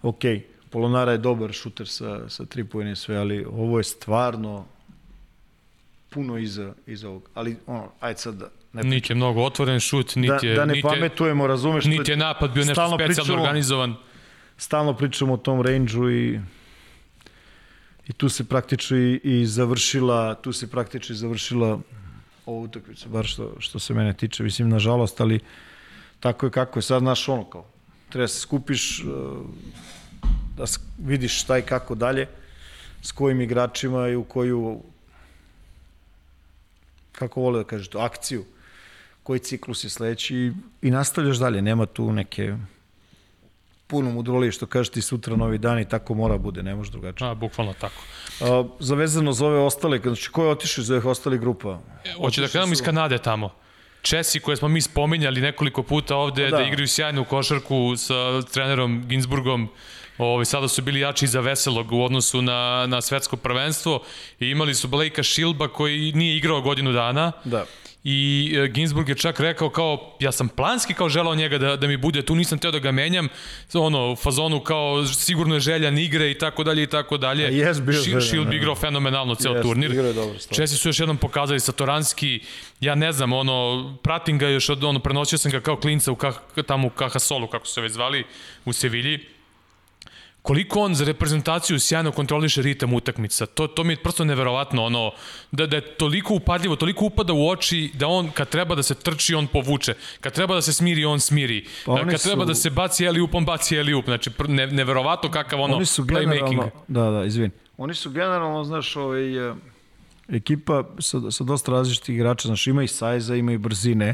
ok, Polonara je dobar šuter sa, sa tri pojene sve, ali ovo je stvarno puno iza, iza ovog. Ali, ono, ajde sad da, ne niti je mnogo otvoren šut, niti da, je... Da ne niti pametujemo, razumeš? Niti je napad bio nešto specijalno pričamo, organizovan. Stalno pričamo o tom range-u i i tu se praktično i, i završila, tu se praktično i završila ovu utakmicu, bar što, što se mene tiče, mislim, nažalost, ali tako je kako je sad, naš ono kao, treba da se skupiš, uh, da vidiš šta i kako dalje, s kojim igračima i u koju, kako vole da kaže to, akciju, koji ciklus je sledeći i, i nastavljaš dalje, nema tu neke puno mudrolije što kažeš ti sutra novi dan i tako mora bude, ne može drugačije. A, bukvalno tako. A, zavezano za ove ostale, znači ko je otišao iz ovih ostalih grupa? E, hoće da krenemo iz Kanade tamo. Česi koje smo mi spominjali nekoliko puta ovde da, da igraju sjajnu košarku sa trenerom Ginsburgom, Ovi, sada su bili jači za veselog u odnosu na, na svetsko prvenstvo i imali su Blakea Shilba koji nije igrao godinu dana. Da i e, Ginsburg je čak rekao kao, ja sam planski kao želao njega da, da mi bude tu, nisam teo da ga menjam, ono, u fazonu kao sigurno je željan igre i tako dalje i tako dalje. Yes, bio Ši, Shield bi igrao fenomenalno ceo yes, turnir. Dobro, Česi su još jednom pokazali sa Toranski, ja ne znam, ono, pratim ga još od, ono, prenosio sam ga kao klinca u kah, tamo u Kahasolu, kako se već zvali, u Sevilji koliko on za reprezentaciju sjajno kontroliše ritam utakmica. To, to mi je prosto neverovatno, ono, da, da je toliko upadljivo, toliko upada u oči da on kad treba da se trči, on povuče. Kad treba da se smiri, on smiri. Pa kad su... treba da se baci eliup, on baci eliup. Znači, ne, neverovatno kakav ono oni su playmaking. Da, da, izvini. Oni su generalno, znaš, ovaj, e, ekipa sa, sa dosta različitih igrača, znaš, ima i sajza, ima i brzine,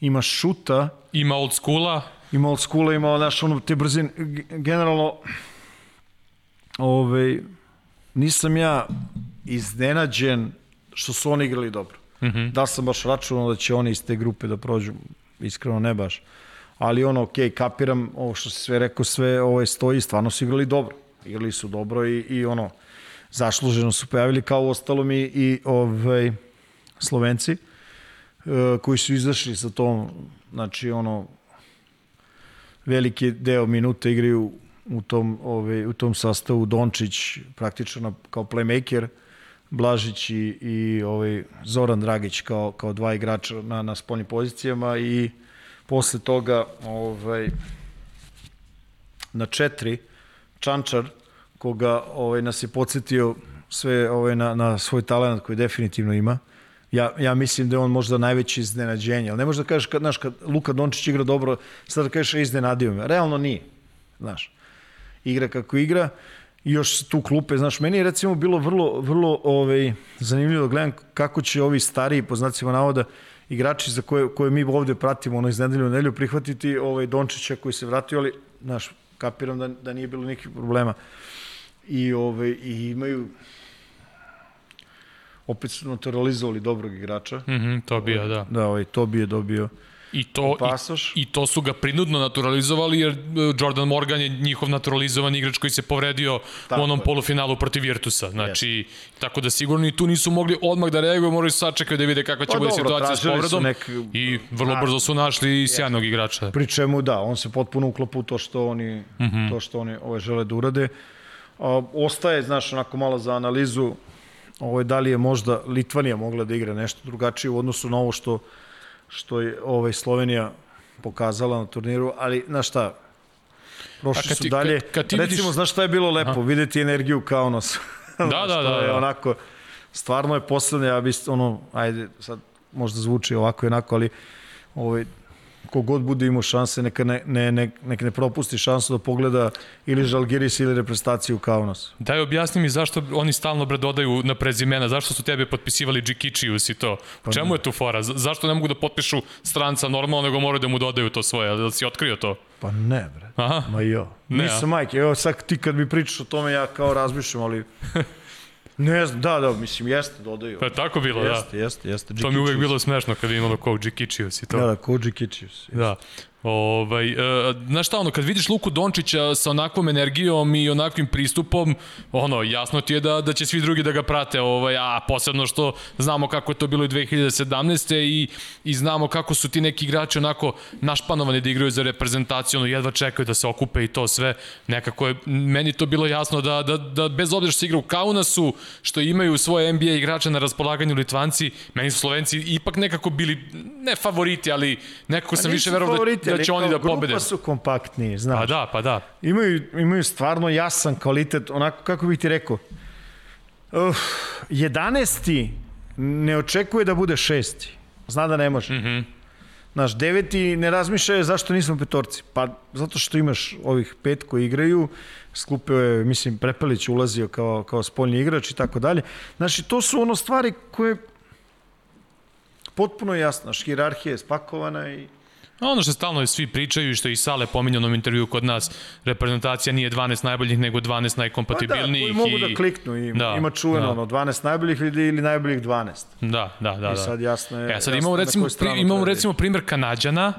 ima šuta. Ima old schoola. Ima old schoola, ima, znaš, ono, te brzine. Generalno, ovaj, nisam ja iznenađen što su oni igrali dobro. Mm -hmm. Da sam baš računao da će oni iz te grupe da prođu, iskreno ne baš. Ali ono, ok, kapiram ovo što se sve rekao, sve ovaj, stoji, stvarno su igrali dobro. Igrali su dobro i, i ono, zasluženo su pojavili kao ostalo mi i ovaj, Slovenci e, koji su izašli sa tom, znači ono, veliki deo minuta igraju u tom, ovaj, u tom sastavu Dončić praktično kao playmaker, Blažić i, i ovaj, Zoran Dragić kao, kao dva igrača na, na spoljnim pozicijama i posle toga ovaj, na četiri Čančar, koga ovaj, nas je podsjetio sve ovaj, na, na svoj talent koji definitivno ima. Ja, ja mislim da je on možda najveći iznenađenje, ali ne možda kažeš, kad, znaš, kad Luka Dončić igra dobro, sad da kažeš iznenadio me. Realno nije, znaš igra kako igra i još tu klupe, znaš, meni je recimo bilo vrlo, vrlo ovaj, zanimljivo da gledam kako će ovi stariji, po znacima navoda, igrači za koje, koje mi ovde pratimo ono iz nedelju u nedelju prihvatiti ovaj Dončića koji se vratio, ali znaš, kapiram da, da nije bilo nikakvih problema. I, ovaj, i imaju opet su naturalizovali dobrog igrača. Mm -hmm, to bi je, da. Da, ovaj, to bi je dobio I to, i, I to su ga prinudno naturalizovali jer e, Jordan Morgan je njihov naturalizovan igrač koji se povredio tako u onom je. polufinalu protiv Virtusa. Znači, yes. tako da sigurno i tu nisu mogli odmah da reaguju, moraju sačekati da vide kakva će pa bude situacija s povredom. Nek... I vrlo brzo su našli sjajnog igrača. Pri čemu da, on se potpuno uklopu u to što oni, mm -hmm. to što oni ove žele da urade. A, ostaje, znaš, onako malo za analizu ovo je da li je možda Litvanija mogla da igra nešto drugačije u odnosu na ovo što što je ovaj Slovenija pokazala na turniru, ali na šta, prošli su dalje. Kad, kad ti Recimo, vidiš... znaš šta je bilo lepo? Aha. Videti energiju kao nos. Da, da, da, da. Je onako, stvarno je poslednje, ja bi, ono, ajde, sad možda zvuči ovako i onako, ali ovaj, kogod bude imao šanse, neka ne, ne, ne, neka ne propusti šansu da pogleda ili Žalgiris ili reprezentaciju Kaunas. Daj, objasni mi zašto oni stalno bre dodaju na prezimena, zašto su tebe potpisivali Džikičius i to? Pa Čemu ne. je tu fora? Zašto ne mogu da potpišu stranca normalno, nego moraju da mu dodaju to svoje? Da si otkrio to? Pa ne, bre. Aha. Ma jo. Ne, Nisam majke. Evo sad ti kad mi pričaš o tome, ja kao razmišljam, ali Ne znam, da, da, mislim, jeste, dodaju. Pa tako bilo, jeste, da. Jeste, jeste, jeste. To mi uvek bilo smešno kad imamo kao Džikičius i to. Da, da, kao Džikičius. Da. Ovaj, e, znaš šta, ono, kad vidiš Luku Dončića sa onakvom energijom i onakvim pristupom, ono, jasno ti je da, da će svi drugi da ga prate, ovaj, a posebno što znamo kako je to bilo i 2017. i, i znamo kako su ti neki igrači onako našpanovani da igraju za reprezentaciju, ono, jedva čekaju da se okupe i to sve. Nekako je, meni to bilo jasno da, da, da bez obzira što se igra u Kaunasu, što imaju svoje NBA igrače na raspolaganju Litvanci, meni su Slovenci ipak nekako bili, ne favoriti, ali nekako sam više verovao da, da će oni da pobede. Grupa su kompaktniji, znaš. Pa da, pa da. Imaju, imaju stvarno jasan kvalitet, onako kako bih ti rekao. Uh, 11. ne očekuje da bude šesti. Zna da ne može. Mhm. Mm Znaš, deveti ne razmišlja zašto nismo petorci. Pa zato što imaš ovih pet koji igraju, skupio je, mislim, Prepelić ulazio kao, kao spoljni igrač i tako dalje. Znači, to su ono stvari koje potpuno jasno. Znaš, hirarhija je spakovana i Ono što stalno svi pričaju i što i Sale pominja u intervju kod nas, reprezentacija nije 12 najboljih, nego 12 najkompatibilnijih. Pa da, koji mogu i... da kliknu. I, da, ima čuveno, da. ono, 12 najboljih ili, ili najboljih 12. Da, da, da. I sad jasno je... E, sad imamo recimo, pri, imamo recimo primjer Kanadjana,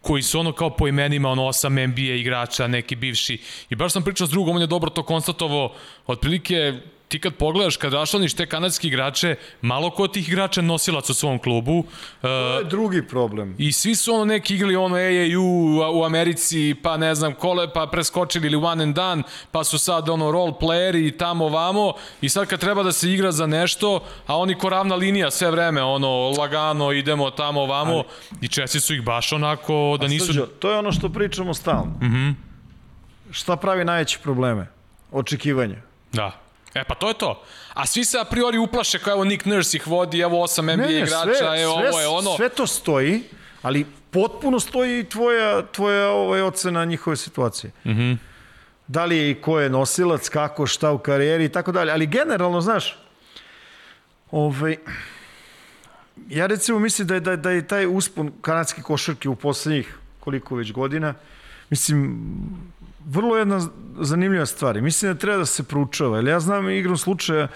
koji su ono kao po imenima ono osam NBA igrača, neki bivši. I baš sam pričao s drugom, on je dobro to konstatovao, otprilike ti kad pogledaš, kad rašlaniš te kanadske igrače, malo ko tih igrača nosilac u svom klubu. To je uh, drugi problem. I svi su ono neki igrali ono AAU u Americi, pa ne znam, kole, pa preskočili ili one and done, pa su sad ono role playeri tamo vamo i sad kad treba da se igra za nešto, a oni ko ravna linija sve vreme, ono, lagano idemo tamo vamo Ali, i česi su ih baš onako da nisu... Srđo, to je ono što pričamo stalno. Mm Šta pravi najveće probleme? očekivanja. Da. E pa to je to. A svi se a priori uplaše kao evo Nick Nurse ih vodi, evo osam NBA ne, ne, igrača, sve, evo sve, ovo je ono. Sve to stoji, ali potpuno stoji tvoja, tvoja ovaj, ocena njihove situacije. Mhm. Mm da li je i ko je nosilac, kako, šta u karijeri i tako dalje. Ali generalno, znaš, ovaj, ja recimo mislim da je, da, da je taj uspon kanadske košarke u poslednjih koliko već godina, mislim, vrlo jedna zanimljiva stvar. Mislim da treba da se proučava. Jer ja znam igrom slučaja,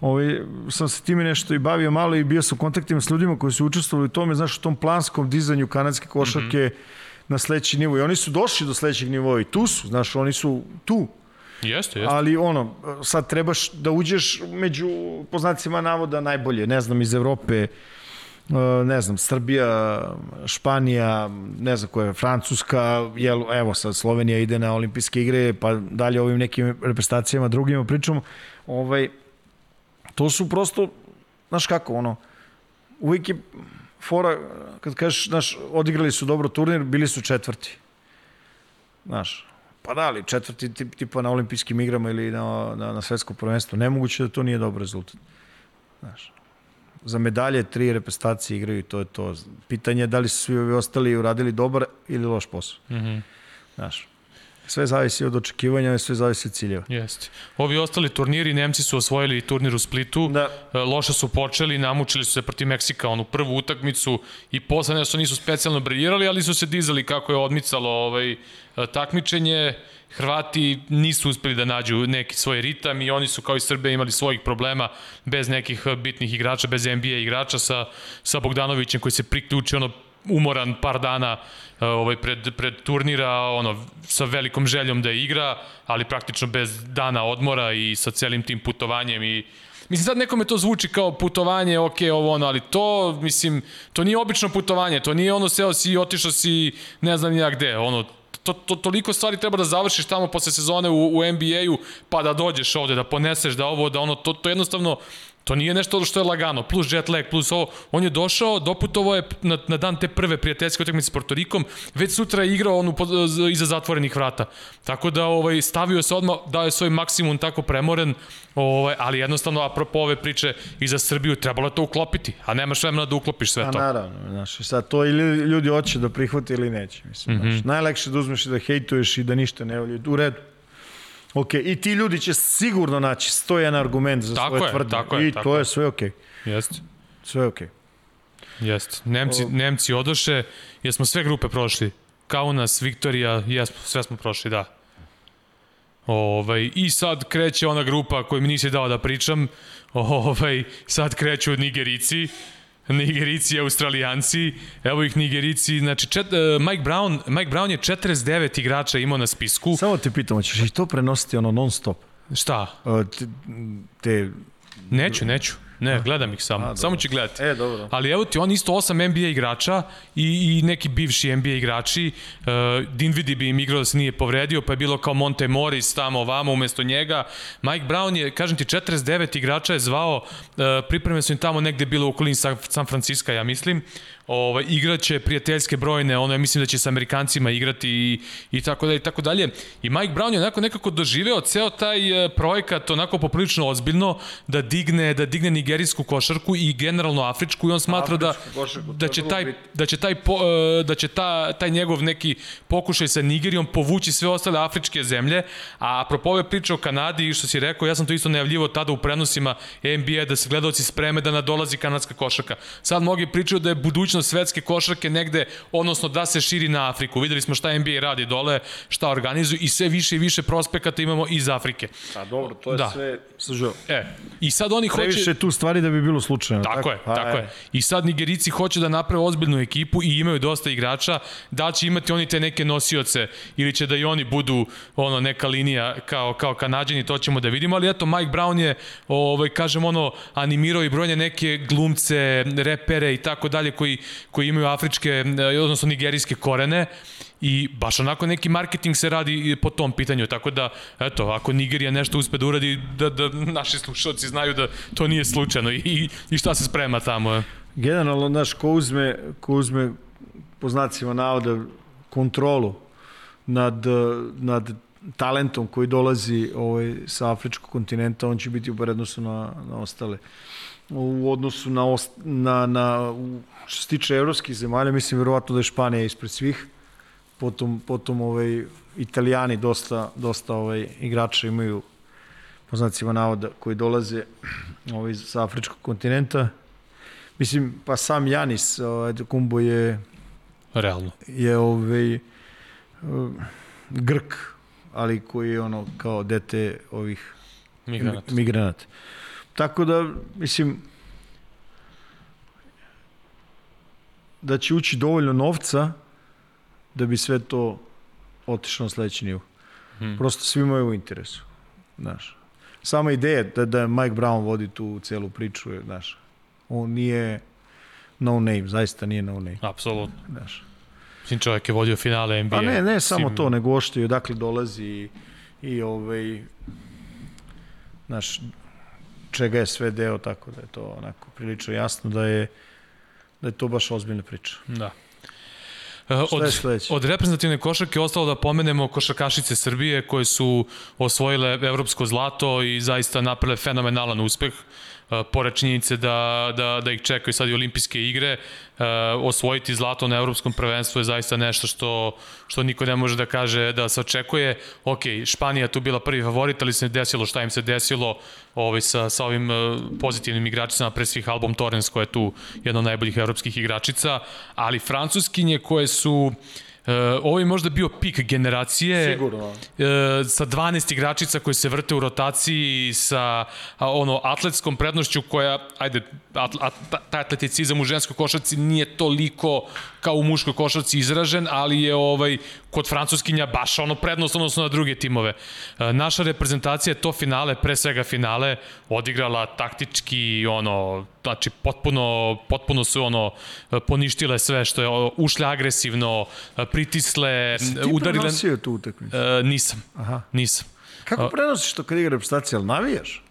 ovaj, sam se time nešto i bavio malo i bio sam u kontaktima s ljudima koji su učestvovali u tome, znaš, u tom planskom dizanju kanadske košarke mm -hmm na sledeći nivo. I oni su došli do sledećeg nivoa i tu su, znaš, oni su tu. Jeste, jeste. Ali ono, sad trebaš da uđeš među poznacima navoda najbolje, ne znam, iz Evrope, ne znam, Srbija, Španija, ne znam koja je, Francuska, jel, evo sad Slovenija ide na olimpijske igre, pa dalje ovim nekim reprezentacijama drugima pričamo, ovaj, to su prosto, znaš kako, ono, uvijek je fora, kad kažeš, znaš, odigrali su dobro turnir, bili su četvrti. Znaš, pa da, ali četvrti tip, tipa na olimpijskim igrama ili na, na, na svetskom prvenstvu, nemoguće da to nije dobar rezultat. Znaš, za medalje tri reprezentacije igraju i to je to. Pitanje je da li su svi ovi ostali uradili dobar ili loš posao. Mm -hmm. Znaš, sve zavisi od očekivanja, sve zavisi od ciljeva. Jeste. Ovi ostali turniri, Nemci su osvojili turnir u Splitu, da. E, loše su počeli, namučili su se protiv Meksika onu prvu utakmicu i posle su nisu specijalno briljirali, ali su se dizali kako je odmicalo ovaj, e, takmičenje. Hrvati nisu uspeli da nađu neki svoj ritam i oni su kao i Srbe imali svojih problema bez nekih bitnih igrača, bez NBA igrača sa, sa Bogdanovićem koji se priključio ono umoran par dana uh, ovaj pred pred turnira ono sa velikom željom da igra, ali praktično bez dana odmora i sa celim tim putovanjem i Mislim, sad nekome to zvuči kao putovanje, ok, ovo ono, ali to, mislim, to nije obično putovanje, to nije ono seo si i otišao si ne znam ja gde, ono, to, to, toliko stvari treba da završiš tamo posle sezone u, u NBA-u, pa da dođeš ovde, da poneseš, da ovo, da ono, to, to jednostavno, To nije nešto što je lagano, plus jet lag, plus ovo. On je došao, doputovo je na, na dan te prve prijateljske utakmice s Porto Rikom, već sutra je igrao on iza zatvorenih vrata. Tako da ovaj, stavio se odmah, dao je svoj maksimum tako premoren, ovaj, ali jednostavno, apropo ove priče i za Srbiju, trebalo to uklopiti, a nemaš vremena da uklopiš sve to. A naravno, znaš, sad to ili ljudi hoće da prihvate ili neće. Mislim, mm -hmm. znaš, najlakše da uzmeš i da hejtuješ i da ništa ne volje. U redu Ok, i ti ljudi će sigurno naći 101 argument za tako svoje je, tvrdnje. Tako je, I tako to je sve ok. Jeste. Sve ok. Jeste. Nemci, o... Nemci odoše, jesmo sve grupe prošli. Kaunas, Viktorija, jesmo, sve smo prošli, da. Ovaj, I sad kreće ona grupa koju mi nisi dao da pričam. Ovaj, sad kreću Nigerici. Nigerici i Australijanci, evo ih Nigerici, znači čet, uh, Mike, Brown, Mike Brown je 49 igrača imao na spisku. Samo te pitam, hoćeš i to prenositi ono non stop? Šta? Uh, te, te... Neću, neću. Ne, gledam ih samo. A, samo ću gledati. E, dobro. Ali evo ti, on isto osam NBA igrača i, i neki bivši NBA igrači. Uh, Dinvidi bi im igrao da se nije povredio, pa je bilo kao Monte Morris tamo ovamo umesto njega. Mike Brown je, kažem ti, 49 igrača je zvao, uh, pripreme su im tamo negde bilo u okolini San Francisco, ja mislim ovaj, igraće prijateljske brojne, ono ja mislim da će sa Amerikancima igrati i, i tako dalje i tako dalje. I Mike Brown je onako nekako doživeo ceo taj e, projekat onako poprilično ozbiljno da digne da digne nigerijsku košarku i generalno afričku i on smatra da košarku, da će taj da će taj po, e, da će ta taj njegov neki pokušaj sa Nigerijom povući sve ostale afričke zemlje. A apropo ove priče o Kanadi i što si rekao, ja sam to isto najavljivo tada u prenosima NBA da se gledaoci spreme da nadolazi kanadska košarka. Sad mnogi pričaju da je budućnost budućnost svetske košarke negde, odnosno da se širi na Afriku. Videli smo šta NBA radi dole, šta organizuju i sve više i više prospekata imamo iz Afrike. A dobro, to je da. sve sažao. E, i sad oni hoće... Previše tu stvari da bi bilo slučajno. Tako, tako je, pa, tako je. je. I sad Nigerici hoće da naprave ozbiljnu ekipu i imaju dosta igrača. Da će imati oni te neke nosioce ili će da i oni budu ono neka linija kao, kao kanadjani, to ćemo da vidimo. Ali eto, Mike Brown je, ovaj, kažem ono, animirao i brojne neke glumce, repere i tako dalje koji koji imaju afričke, odnosno nigerijske korene i baš onako neki marketing se radi po tom pitanju, tako da, eto, ako Nigerija nešto uspe da uradi, da, da naši slušalci znaju da to nije slučajno i, i šta se sprema tamo. Generalno, znaš, ko uzme, ko uzme po znacima navoda kontrolu nad, nad talentom koji dolazi ovaj, sa afričkog kontinenta, on će biti u na, na ostale. U odnosu na, ost, na, na što se tiče evropskih zemalja, mislim verovatno da je Španija ispred svih. Potom, potom ovaj, italijani dosta, dosta ovaj, igrača imaju po znacima navoda koji dolaze ovaj, sa afričkog kontinenta. Mislim, pa sam Janis ovaj, Kumbo je realno je ovaj Grk, ali koji je ono kao dete ovih migranata. migranata. Tako da, mislim, da će ući dovoljno novca da bi sve to otišlo na sledeći nivo. Hmm. Prosto svi imaju u interesu. Znaš. Sama ideja da, da Mike Brown vodi tu celu priču je, znaš, on nije no name, zaista nije no name. Apsolutno. Znaš. Mislim, čovjek je vodio finale NBA. Pa ne, ne samo to, nego ošte i odakle dolazi i, i ovaj, znaš, čega je sve deo, tako da je to onako prilično jasno da je da je to baš ozbiljna priča. Da. E, od, od reprezentativne košarke ostalo da pomenemo košarkašice Srbije koje su osvojile evropsko zlato i zaista napravile fenomenalan uspeh. Pored činjenice da, da, da ih čekaju sad i olimpijske igre, osvojiti zlato na evropskom prvenstvu je zaista nešto što, što niko ne može da kaže da se očekuje. Ok, Španija tu bila prvi favorit, ali se desilo šta im se desilo ovaj, sa, sa ovim pozitivnim igračicama, pre svih Albom Torrens koja je tu jedna od najboljih evropskih igračica, ali francuskinje koje su Uh, ovo je možda bio pik generacije. Sigurno. Uh, sa 12 igračica koji se vrte u rotaciji sa a, ono atletskom prednošću koja, ajde, at, at, taj atleticizam u ženskoj košarci nije toliko kao u muškoj košarci izražen, ali je ovaj kod francuskinja baš ono prednost odnosno na druge timove. Uh, naša reprezentacija je to finale, pre svega finale, odigrala taktički ono znači potpuno, potpuno su ono poništile sve što je ušle agresivno, pritisle, udarile... Si ti tu utakmicu? Uh, nisam. Aha. Nisam. Kako prenosiš to kad igra reprezentacija, ali navijaš?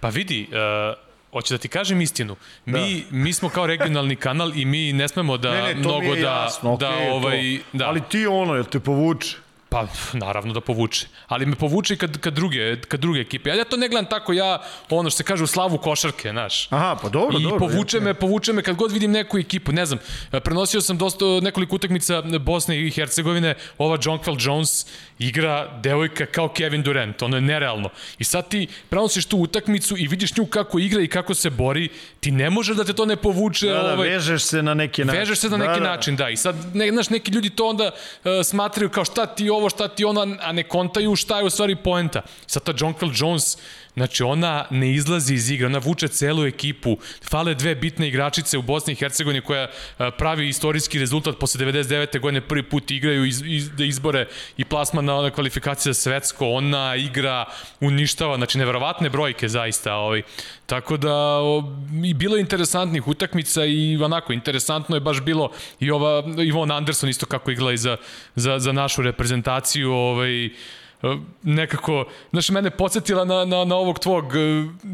Pa vidi, uh, Hoće da ti kažem istinu. Mi, da. mi smo kao regionalni kanal i mi ne smemo da ne, ne, mnogo da, jasno, da, okay, ovaj, da. Ali ti ono, jel te povuče? Pa, naravno da povuče. Ali me povuče kad, kad, druge, kad druge ekipe. Ja, ja to ne gledam tako, ja, ono što se kaže u slavu košarke, znaš. Aha, pa dobro, I dobro. I povuče me, povuče me kad god vidim neku ekipu, ne znam. Prenosio sam dosta nekoliko utakmica Bosne i Hercegovine, ova Jonquil Jones igra devojka kao Kevin Durant, ono je nerealno. I sad ti prenosiš tu utakmicu i vidiš nju kako igra i kako se bori, ti ne možeš da te to ne povuče. Da, da, ovaj, vežeš se na neki način. Vežeš se na neki da, da. način, da. I sad, ne, znaš, neki ljudi to onda uh, smatraju kao šta ti ovo, šta ti ono, a ne kontaju šta je u stvari poenta. Sad ta Jonquil Jones, Znači, ona ne izlazi iz igre, ona vuče celu ekipu. Fale dve bitne igračice u Bosni i Hercegovini koja pravi istorijski rezultat posle 99. godine prvi put igraju iz, iz, da izbore i plasman na kvalifikacije za svetsko. Ona igra, uništava, znači neverovatne brojke zaista. Ovaj. Tako da o, i bilo je interesantnih utakmica i onako interesantno je baš bilo i ova Ivon Anderson isto kako igla i za, za, za našu reprezentaciju. Ovaj, nekako, znaš, mene podsjetila na, na, na ovog tvog uh,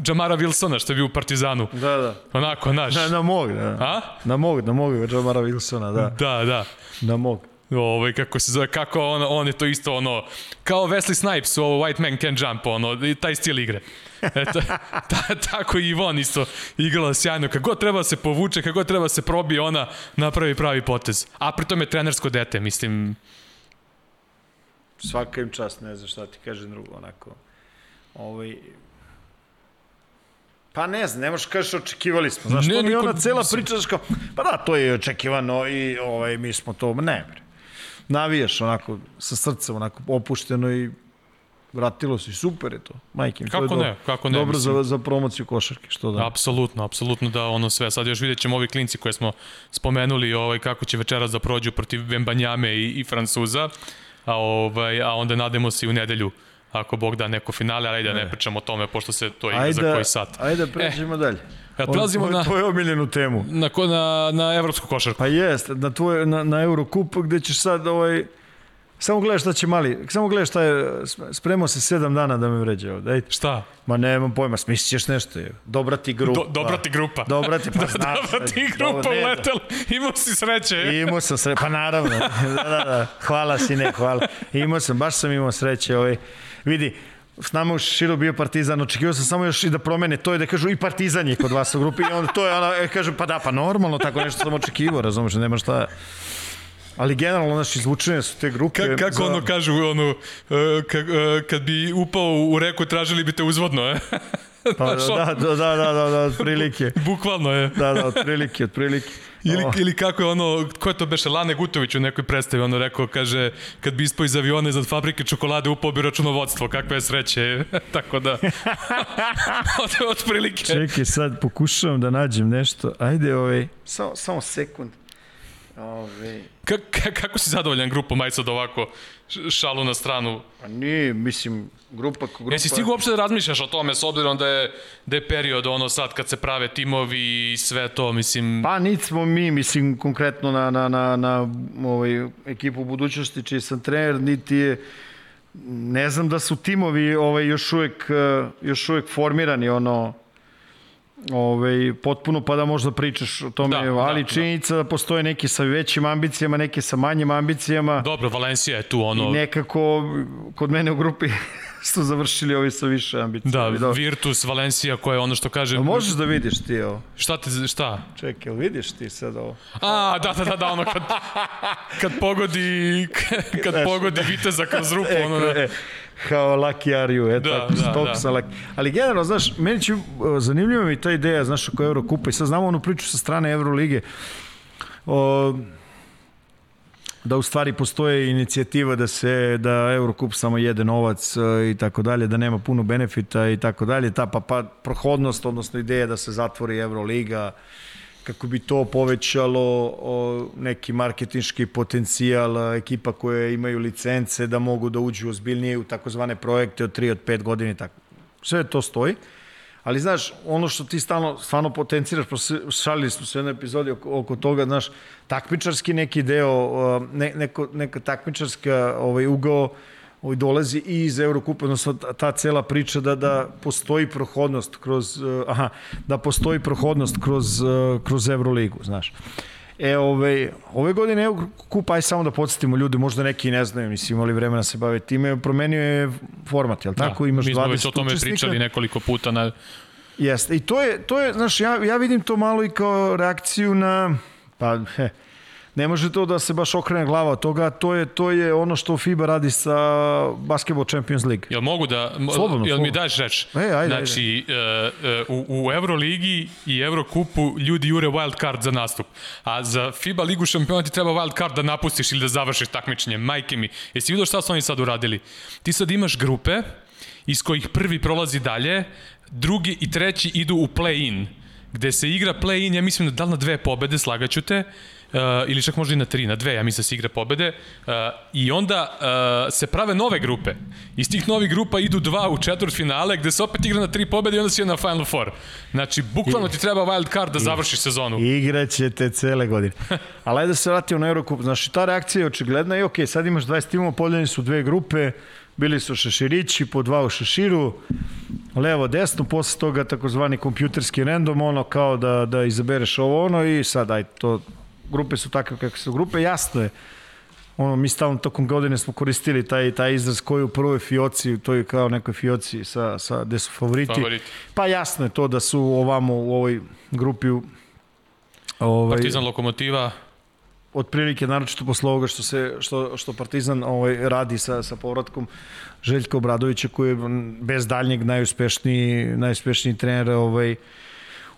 Jamara Wilsona što je bio u Partizanu. Da, da. Onako, znaš. Na, na mog, da. A? Na mog, na mog Jamara Wilsona, da. Da, da. Na mog. Ovaj, kako se zove, kako on, on je to isto ono, kao Wesley Snipes u White Man Can Jump, ono, taj stil igre. Eto, ta, tako i Ivon isto igrala sjajno. Kako treba se povuče, kako treba se probije, ona napravi pravi potez. A pritom je trenersko dete, mislim, svaka im čast, ne znam šta ti kaže drugo, onako. Ovaj, Pa ne znam, ne možeš kažeš očekivali smo. Znaš, ne, to mi ona cela priča, znaš kao, pa da, to je očekivano i ovaj, mi smo to, ne, bre. Navijaš onako, sa srcem, onako, opušteno i vratilo se, super je to, majke. Kako to je ne, kako ne. Dobro za, za promociju košarke, što da. Apsolutno, apsolutno da ono sve. Sad još vidjet ćemo ovi klinci koje smo spomenuli, ovaj, kako će večeras da prođu protiv Vembanjame i, i Francuza a, ovaj, a onda nademo se i u nedelju ako Bog da neko finale, ali da ne pričamo o tome, pošto se to igra ajde, za koji sat. Ajde, pređemo e, dalje. Ja, prelazimo na tvoju omiljenu temu. Na, na, na evropsku košarku. Pa jest, na, tvoj, na, na Eurokup gde ćeš sad ovaj, Samo gledaš šta će mali, samo gledaš šta je, spremao se sedam dana da me vređe ovde. Ajde. Šta? Ma nemam pojma, smislit ćeš nešto. Je. Dobra ti grupa. Do, dobra ti grupa. Dobra ti, pa znaš. dobra ti grupa uletela. Imao si sreće. Imao sam sreće, pa naravno. da, da, da. Hvala si, ne, hvala. Imao sam, baš sam imao sreće. Ovaj. Vidi, s nama u Širu bio Partizan, očekivao sam samo još i da promene to i da kažu i Partizan je kod vas u grupi i onda to je ona, e, kaže, pa da, pa normalno, tako nešto sam očekivao, razumeš, nema šta. Ali generalno, znaš, izvučene su te grupe. Ka, kako za... ono kažu, ono, uh, ka, uh, kad bi upao u reku, tražili bi te uzvodno, je? Pa, da, da, da, da, da, da, otprilike. Bukvalno je. Da, da, otprilike, otprilike. Ili, oh. ili kako je ono, ko je to beše, Lane Gutović u nekoj predstavi, ono rekao, kaže, kad bi ispao iz aviona iz fabrike čokolade, upao bi računovodstvo, kakve je sreće, tako da, od, od prilike. Čekaj, sad pokušavam da nađem nešto, ajde ovaj, samo, samo sekund. Ove... Ka, ka, kako si zadovoljan grupom, aj sad ovako šalu na stranu? Pa nije, mislim, grupa grupa... Jesi stigu uopšte da razmišljaš o tome, s obzirom da je, da je period ono sad kad se prave timovi i sve to, mislim... Pa niti smo mi, mislim, konkretno na, na, na, na ovaj, ekipu budućnosti čiji sam trener, niti je ne znam da su timovi ovaj, još, uvek, još uvek formirani, ono, ovaj, potpuno pa da možda pričaš o tome, da, ali da, činjenica da. da postoje neki sa većim ambicijama, neki sa manjim ambicijama. Dobro, Valencija je tu ono... I nekako kod mene u grupi su završili ovi sa više ambicije. Da, da, Virtus, Valencija koja je ono što kaže... A možeš da vidiš ti ovo? Šta ti, šta? Čekaj, jel vidiš ti sad ovo? A, da, da, da, da, ono kad, kad pogodi, kad pogodi Viteza kroz rupu, e, ono... Da. E, kao Lucky are you, eto, da, da, da. sa Lucky. Ali generalno, znaš, meni će, zanimljiva mi ta ideja, znaš, oko Eurokupa i sad znamo onu priču sa strane Eurolige, o, da u stvari postoje inicijativa da se da Eurocup samo jede novac e, i tako dalje, da nema puno benefita i tako dalje, ta pa, pa prohodnost, odnosno ideja da se zatvori Euroliga, kako bi to povećalo o, neki marketinški potencijal ekipa koje imaju licence da mogu da uđu ozbiljnije u takozvane projekte od 3 od 5 godina i tako. Sve to stoji. Ali znaš, ono što ti stalno, stvarno potenciraš, šalili smo se u jednoj epizodi oko, oko toga, znaš, takmičarski neki deo, ne, neko, neka takmičarska ovaj, ugao ovaj, dolazi i iz Eurokupa, odnosno ta cela priča da, da postoji prohodnost kroz, aha, da postoji prohodnost kroz, kroz Euroligu, znaš. E, ove, ove godine evo kup, aj samo da podsjetimo ljudi, možda neki ne znaju, mislim, imali vremena da se bave time, promenio je format, jel da, tako? Imaš mi smo već o tome učesnika. pričali nekoliko puta na... Jeste, i to je, to je, znaš, ja, ja vidim to malo i kao reakciju na, pa, he, ne može to da se baš okrene glava od toga, to je, to je ono što FIBA radi sa Basketball Champions League. Jel mogu da, slobodno, jel mi daš reč? E, ajde, znači, ajde. Uh, u, u Euroligi i Eurokupu ljudi jure wild card za nastup, a za FIBA ligu šampiona ti treba wild card da napustiš ili da završiš takmičenje, majke mi. Jesi vidio šta su oni sad uradili? Ti sad imaš grupe iz kojih prvi prolazi dalje, drugi i treći idu u play-in, gde se igra play-in, ja mislim da da li na dve pobede, slagaću te, uh, ili čak možda i na tri, na dve, ja mislim da se igra pobede, uh, i onda uh, se prave nove grupe. Iz tih novih grupa idu dva u četvrt finale, gde se opet igra na tri pobede i onda si je na Final Four. Znači, bukvalno ti treba wild card da završiš sezonu. Igraćete cele godine. Ali ajde da se vratimo na Eurocup. Znači, ta reakcija je očigledna i ok, sad imaš 20 timova, podeljeni su dve grupe, bili su šeširići, po dva u šeširu, levo, desno, posle toga takozvani kompjuterski random, ono kao da, da izabereš ovo ono i sad aj to grupe su takve kakve su grupe, jasno je. Ono, mi stalno tokom godine smo koristili taj, taj izraz koji je u prvoj fioci, to je kao nekoj fioci sa, sa, gde su favoriti. favoriti. Pa jasno je to da su ovamo u ovoj grupi ovaj, Partizan Lokomotiva otprilike naročito posle ovoga što se što što Partizan ovaj radi sa sa povratkom Željka Obradovića koji je bez daljnjeg najuspešniji najuspešniji trener ovaj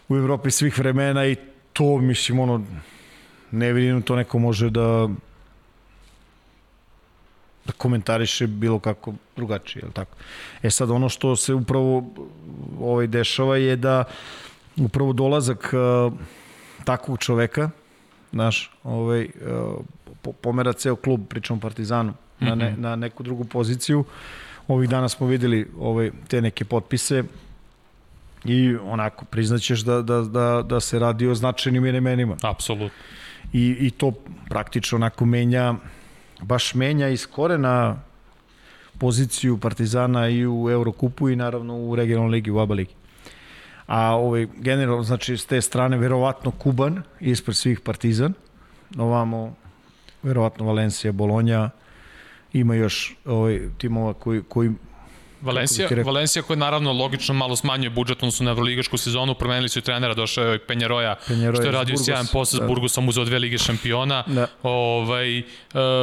u Evropi svih vremena i to mislim ono ne vidim to neko može da da komentariše bilo kako drugačije, je tako? E sad ono što se upravo ovaj dešava je da upravo dolazak uh, takvog čoveka, naš, ovaj, uh, pomera ceo klub, pričamo Partizanu, mm -hmm. na, ne, mhm. na neku drugu poziciju. Ovih dana smo videli ovaj, te neke potpise i onako priznaćeš da, da, da, da se radi o značajnim imenima. Apsolutno i, i to praktično onako menja baš menja iz korena poziciju Partizana i u Eurokupu i naravno u regionalnoj ligi, u ABA ligi. A ovaj, generalno, znači, s te strane, verovatno Kuban, ispred svih Partizan, ovamo, verovatno Valencija, Bolonja, ima još ovaj, timova koji, koji Valencija, Valencija koja naravno logično malo smanjuje budžet, su na evroligašku sezonu, promenili su i trenera, došao je Penjaroja, Penjaroja što je radio sjajan posao s da. Burgosom, uzeo dve lige šampiona, da. ovaj, e,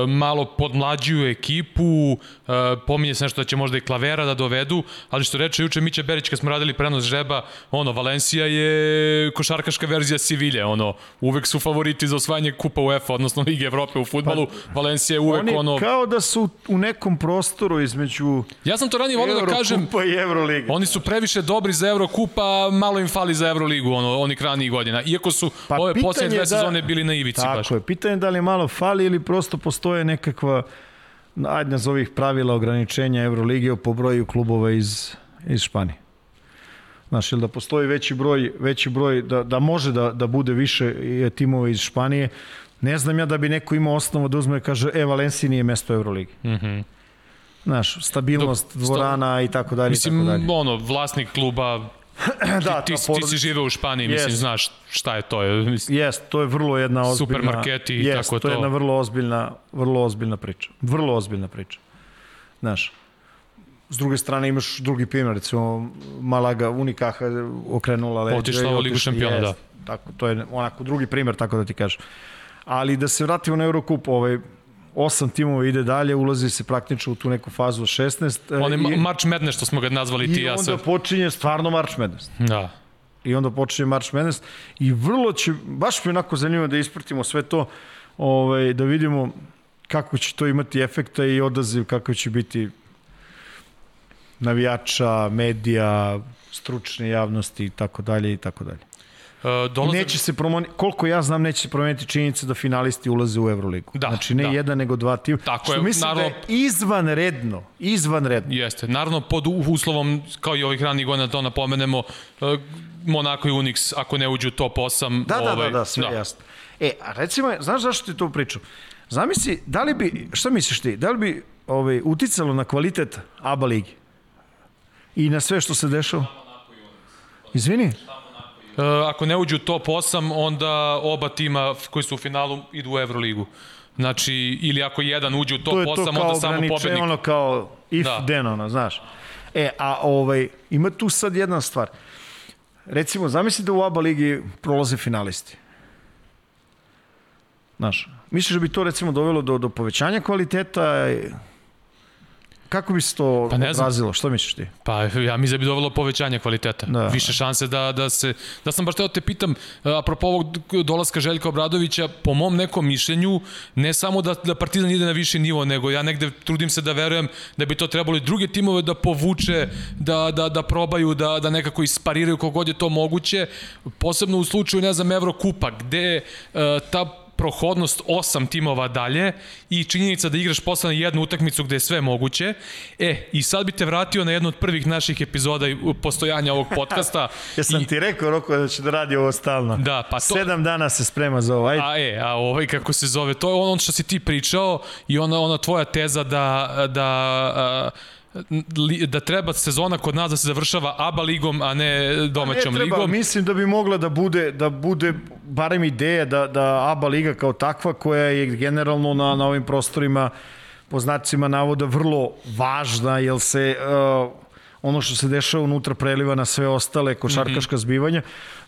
malo podmlađuju ekipu, e, pominje se nešto da će možda i Klavera da dovedu, ali što reče juče Mića Berić kad smo radili prenos žreba, ono, Valencija je košarkaška verzija Sivilje, ono, uvek su favoriti za osvajanje kupa UEFA, odnosno Lige Evrope u futbalu, pa, Valencija je uvek oni ono... kao da su u nekom prostoru između... Ja sam to ranije volio da kažem, i Euroliga. Oni su previše dobri za Eurokupa, malo im fali za Euroligu, ono, onih ranijih godina. Iako su pa ove posljednje dve da, sezone bili na ivici. Tako baš. je, pitanje da li malo fali ili prosto postoje nekakva ajde ovih pravila ograničenja Euroligije po broju klubova iz, iz Španije. Znaš, ili da postoji veći broj, veći broj da, da može da, da bude više timova iz Španije, ne znam ja da bi neko imao osnovu da uzme i kaže, e, Valenciji nije mesto Euroligi. Mm -hmm. Znaš, stabilnost Dok, dvorana i tako dalje. Mislim, tako dalje. ono, vlasnik kluba da, ti, ti, porod... ti si živeo u Španiji, yes. mislim, znaš šta je to. Je, mislim, yes, to je vrlo jedna ozbiljna... Supermarketi i yes, tako to. to je jedna vrlo ozbiljna, vrlo ozbiljna priča. Vrlo ozbiljna priča. Znaš, S druge strane imaš drugi primjer, recimo Malaga Unikaha okrenula leđa. Otišla u Ligu šampiona, da. Tako, to je onako drugi primjer, tako da ti kažem. Ali da se vratimo na Eurocup, ovaj, osam timova ide dalje, ulazi se praktično u tu neku fazu od 16. On je March Madness, što smo ga nazvali ti i ja sve. I onda počinje stvarno March Madness. Da. I onda počinje March Madness i vrlo će, baš mi onako zanimljivo da ispratimo sve to, ovaj, da vidimo kako će to imati efekta i odaziv, kako će biti navijača, medija, stručne javnosti i tako dalje i tako dalje. Uh, dolaze... Neće se promeniti, koliko ja znam, neće se promeniti činjenica da finalisti ulaze u Euroligu. Da, znači ne da. jedan, nego dva tima. Tako što je, mislim naravno, da je izvanredno, izvanredno. Jeste, naravno pod uslovom, kao i ovih ranih godina, to napomenemo, uh, Monaco i Unix, ako ne uđu u top 8. Da, da, ovaj, da, da, sve da. jasno. E, a recimo, znaš zašto ti to pričam? Zamisli, da li bi, šta misliš ti, da li bi ovaj, uticalo na kvalitet ABA ligi? I na sve što se dešava? Izvini? E, ako ne uđu u top 8, onda oba tima koji su u finalu idu u Euroligu. Znači, ili ako jedan uđe u top 8, onda samo pobednik. To je ono kao if da. then, ono, znaš. E, a ovaj, ima tu sad jedna stvar. Recimo, zamisli da u ABA ligi prolaze finalisti. Znaš, misliš da bi to recimo dovelo do, do povećanja kvaliteta Kako bi se to pa odrazilo? Što misliš ti? Pa ja mislim da bi dovelo povećanje kvaliteta. Da. Više šanse da, da se... Da sam baš teo te pitam, apropo ovog dolaska Željka Obradovića, po mom nekom mišljenju, ne samo da, da Partizan ide na viši nivo, nego ja negde trudim se da verujem da bi to trebalo i druge timove da povuče, da, da, da probaju, da, da nekako ispariraju kogod je to moguće. Posebno u slučaju, ne znam, Evrokupa, gde uh, ta prohodnost osam timova dalje i činjenica da igraš posle na jednu utakmicu gde je sve moguće. E, i sad bi te vratio na jednu od prvih naših epizoda postojanja ovog podcasta. ja sam I... ti rekao, Roko, da će da radi ovo stalno. Da, pa to... Sedam dana se sprema za ovo, ajde. A e, a ovaj kako se zove, to je ono što si ti pričao i ona, ona tvoja teza da, da a, da treba sezona kod nas da se završava ABA ligom, a ne domaćom ne treba, ligom. Mislim da bi mogla da bude, da bude barem ideja da, da ABA liga kao takva, koja je generalno na, na ovim prostorima po znacima navoda vrlo važna, jer se uh, ono što se dešava unutra preliva na sve ostale košarkaška mm -hmm. zbivanja,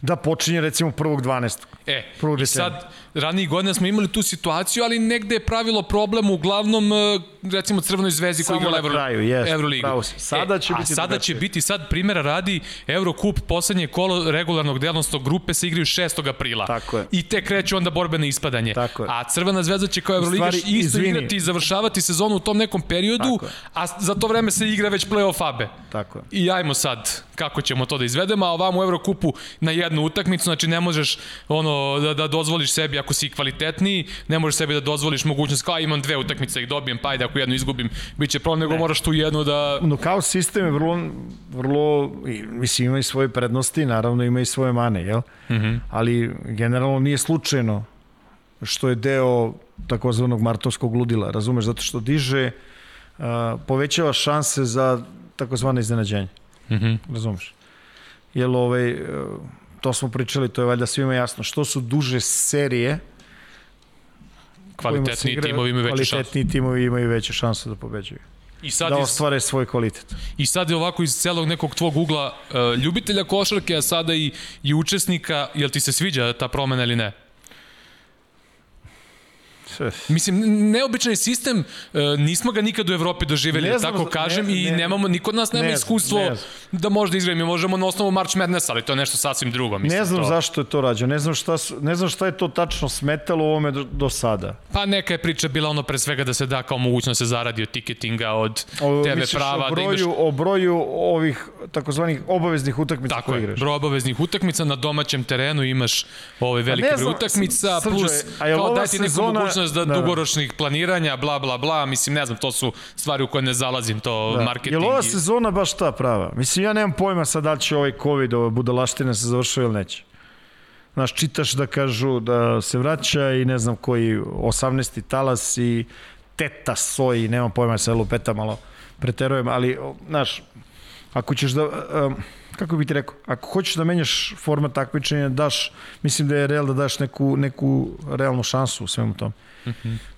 da počinje recimo 1.12. E, prvog i sad, ranijih godina smo imali tu situaciju, ali negde je pravilo problem uglavnom e, recimo Crvenoj zvezdi koji igra Evro, kraju, jest, Euroligu. Sada će e, biti a sada će biti sad primjera radi Eurocup poslednje kolo regularnog delnosti grupe se igraju 6. aprila. Tako je. I te kreće onda borbene ispadanje. Tako je. A Crvena zvezda će kao Euroligaš isto izvini. igrati i završavati sezonu u tom nekom periodu, a za to vreme se igra već play-off abe. Tako je. I ajmo sad kako ćemo to da izvedemo, a ovamo u Eurokupu na jednu utakmicu, znači ne možeš ono da, da dozvoliš sebi ako si kvalitetniji, ne možeš sebi da dozvoliš mogućnost kao imam dve utakmice da ih dobijem, pa ajde ako jednu izgubim, biće problem, nego ne. moraš tu jednu da... No kao sistem je vrlo, vrlo mislim ima i svoje prednosti, naravno ima i svoje mane, jel? Mm -hmm. Ali generalno nije slučajno što je deo takozvanog martovskog ludila, razumeš, zato što diže, uh, povećava šanse za takozvane iznenađenje. Mm -hmm. Razumeš? Jer ovaj, uh, to smo pričali, to je valjda svima jasno. Što su duže serije, kvalitetni igra, timovi imaju veće šanse. Kvalitetni timovi imaju veće šanse da pobeđuju. I sad da ostvare iz, svoj kvalitet. I sad je ovako iz celog nekog tvog ugla uh, ljubitelja košarke, a sada i, i učesnika, jel ti se sviđa ta promena ili ne? Mislim, neobičan je sistem, e, nismo ga nikad u Evropi doživeli, ne znam, tako kažem, ne, ne, i nemamo, niko od nas nema ne, iskustvo ne da možda izgledamo. Mi možemo na osnovu March Madness, ali to je nešto sasvim drugo. Mislim, ne znam to... zašto je to rađeno, ne znam, šta, ne znam šta je to tačno smetalo u ovome do, do sada. Pa neka je priča bila ono pre svega da se da kao mogućnost da se zaradi od tiketinga, od o, TV prava. O broju, da imaš... o broju ovih takozvanih obaveznih utakmica koje igraš. Tako je, broj obaveznih utakmica na domaćem terenu imaš ovaj veliki broj utakmica, Srđe, plus kao daj ti neku mogućnost mogućnost da, da, dugoročnih planiranja, bla, bla, bla, mislim, ne znam, to su stvari u koje ne zalazim, to da. marketing. Je li ova sezona baš ta prava? Mislim, ja nemam pojma sad da će ovaj COVID, ova budalaština se završava ili neće. Znaš, čitaš da kažu da se vraća i ne znam koji 18. talas i teta soji, nemam pojma, se lupeta malo preterujem, ali, znaš, ako ćeš da... Um, kako bih ti rekao, ako hoćeš da menjaš format takmičenja, daš, mislim da je real da daš neku, neku realnu šansu u svemu tom.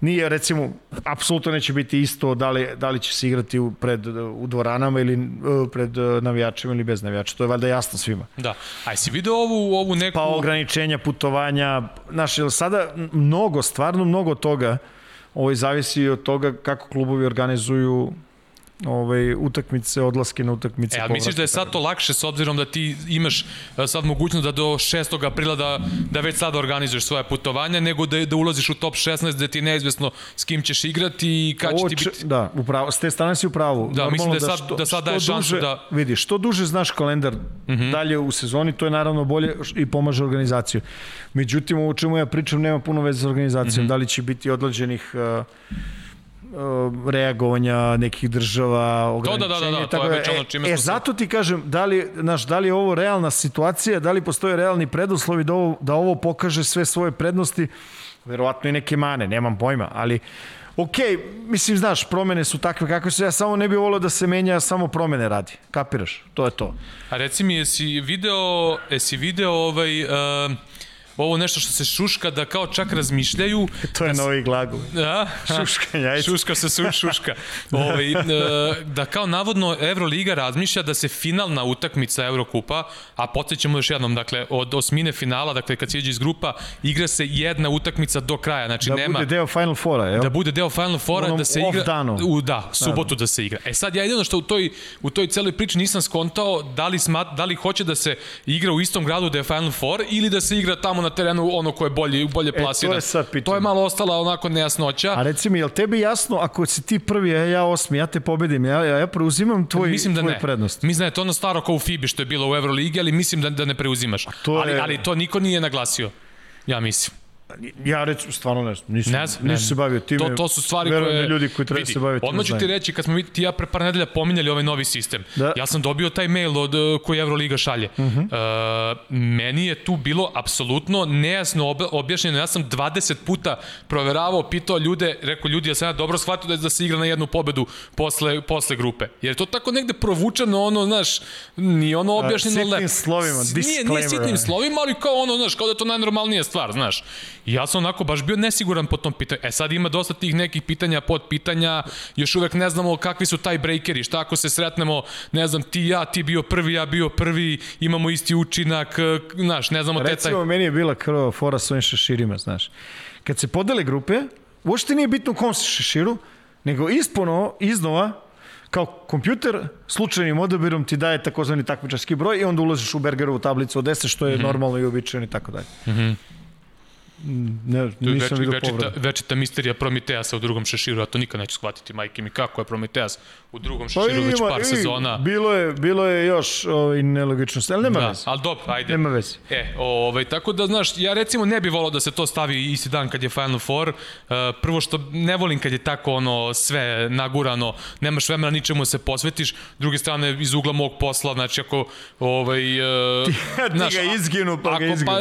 Nije, recimo, apsolutno neće biti isto da li, da li će se igrati u, pred, u dvoranama ili uh, pred uh, navijačima ili bez navijača. To je valjda jasno svima. Da. A si video ovu, ovu neku... Pa ograničenja, putovanja, znaš, sada mnogo, stvarno mnogo toga ovo zavisi od toga kako klubovi organizuju ovaj, utakmice, odlaske na utakmice. E, a misliš da je sad to lakše s obzirom da ti imaš e, sad mogućnost da do 6. aprila da, da već sad organizuješ svoje putovanja, nego da, da ulaziš u top 16 da ti je neizvesno s kim ćeš igrati i kad će ti biti... Da, upravo, s te strane si u pravu. Da, Normalno mislim da, da sad, što, da sad daje šansu da... Vidi, što duže znaš kalendar uh mhm. -huh. dalje u sezoni, to je naravno bolje i pomaže organizaciju. Međutim, ovo čemu ja pričam nema puno veze sa organizacijom. Uh mhm. -huh. Da li će biti odlađenih Uh, reagovanja nekih država, ograničenja. To da, da, da, da, to je već ono čime e, e, zato ti kažem, da li, znaš, da li je ovo realna situacija, da li postoje realni preduslovi da ovo, da ovo pokaže sve svoje prednosti, verovatno i neke mane, nemam pojma, ali ok, mislim, znaš, promene su takve kakve su, ja samo ne bih volio da se menja, samo promene radi, kapiraš, to je to. A reci mi, jesi video, jesi video ovaj... Uh, ovo nešto što se šuška da kao čak razmišljaju. to je da novi glagol. Da, šuškanja. Ajde. Šuška se su, šuška. Ovaj, e, da kao navodno Euroliga razmišlja da se finalna utakmica Eurokupa, a podsjećamo još jednom, dakle, od osmine finala, dakle, kad se iđe iz grupa, igra se jedna utakmica do kraja. Znači, da nema, bude deo Final Fora, jel? Da bude deo Final Fora, da se igra... Danu. U, da, subotu da. da se igra. E sad, ja jedino što u toj, u toj celoj priči nisam skontao da li, smat, da li hoće da se igra u istom gradu da je Final Four ili da se igra tamo na terenu ono ko je bolje, bolje plasiran. E, to je sad pitanje. To je malo ostala onako nejasnoća. A reci mi, je li tebi jasno ako si ti prvi, a ja osmi, ja te pobedim, ja, ja, ja preuzimam tvoj, mislim da tvoj ne. prednost? Mislim da je to ono staro kao u FIBI što je bilo u Euroligi, ali mislim da, da ne preuzimaš. To je... ali, ali to niko nije naglasio. Ja mislim. Ja reći, stvarno ne znam, nisam, ne znam, nisam se bavio time. To, to su stvari koje... Da ljudi koji treba vidi, se baviti. Odmah ću ti reći, kad smo mi, ti ja pre par nedelja pominjali ovaj novi sistem, da. ja sam dobio taj mail od uh, koji Euroliga šalje. Uh -huh. uh, meni je tu bilo apsolutno nejasno objašnjeno. Ja sam 20 puta proveravao, pitao ljude, rekao ljudi, ja sam ja dobro shvatio da, da se igra na jednu pobedu posle, posle grupe. Jer to tako negde provučeno, ono, znaš, ni ono objašnjeno... Uh, sitnim slovima, Nije, nije sitnim slovima, ali kao ono, znaš, kao da je to najnormalnija stvar, znaš. I ja sam onako baš bio nesiguran po tom pitanju. E sad ima dosta tih nekih pitanja, pod pitanja, još uvek ne znamo kakvi su taj breakeri, šta ako se sretnemo, ne znam, ti ja, ti bio prvi, ja bio prvi, imamo isti učinak, znaš, ne znamo te taj... Recimo, meni je bila krva fora s ovim šeširima, znaš. Kad se podele grupe, uopšte nije bitno kom se šeširu, nego ispono, iznova, kao kompjuter slučajnim odabirom ti daje takozvani takmičarski broj i onda ulaziš u Bergerovu tablicu od 10 što je mm -hmm. normalno i uobičajeno i tako dalje. Mm Ne, nisam vidio večita, večita misterija Prometeasa u drugom šeširu, a to nikad neću shvatiti, majke mi, kako je Prometeas u drugom šeširu pa ima, već par i, sezona. Bilo je, bilo je još ovaj, nelogičnosti, ali nema da, veze. Ali dobro, ajde. Nema veze. E, ovaj, tako da, znaš, ja recimo ne bih volao da se to stavi isti dan kad je Final Four. Uh, prvo što ne volim kad je tako ono sve nagurano, nemaš vremena ničemu se posvetiš. druge strane, iz ugla mog posla, znači ako ovaj, uh, ti, znaš, ti ga izginu, pa ga izginu. Pa,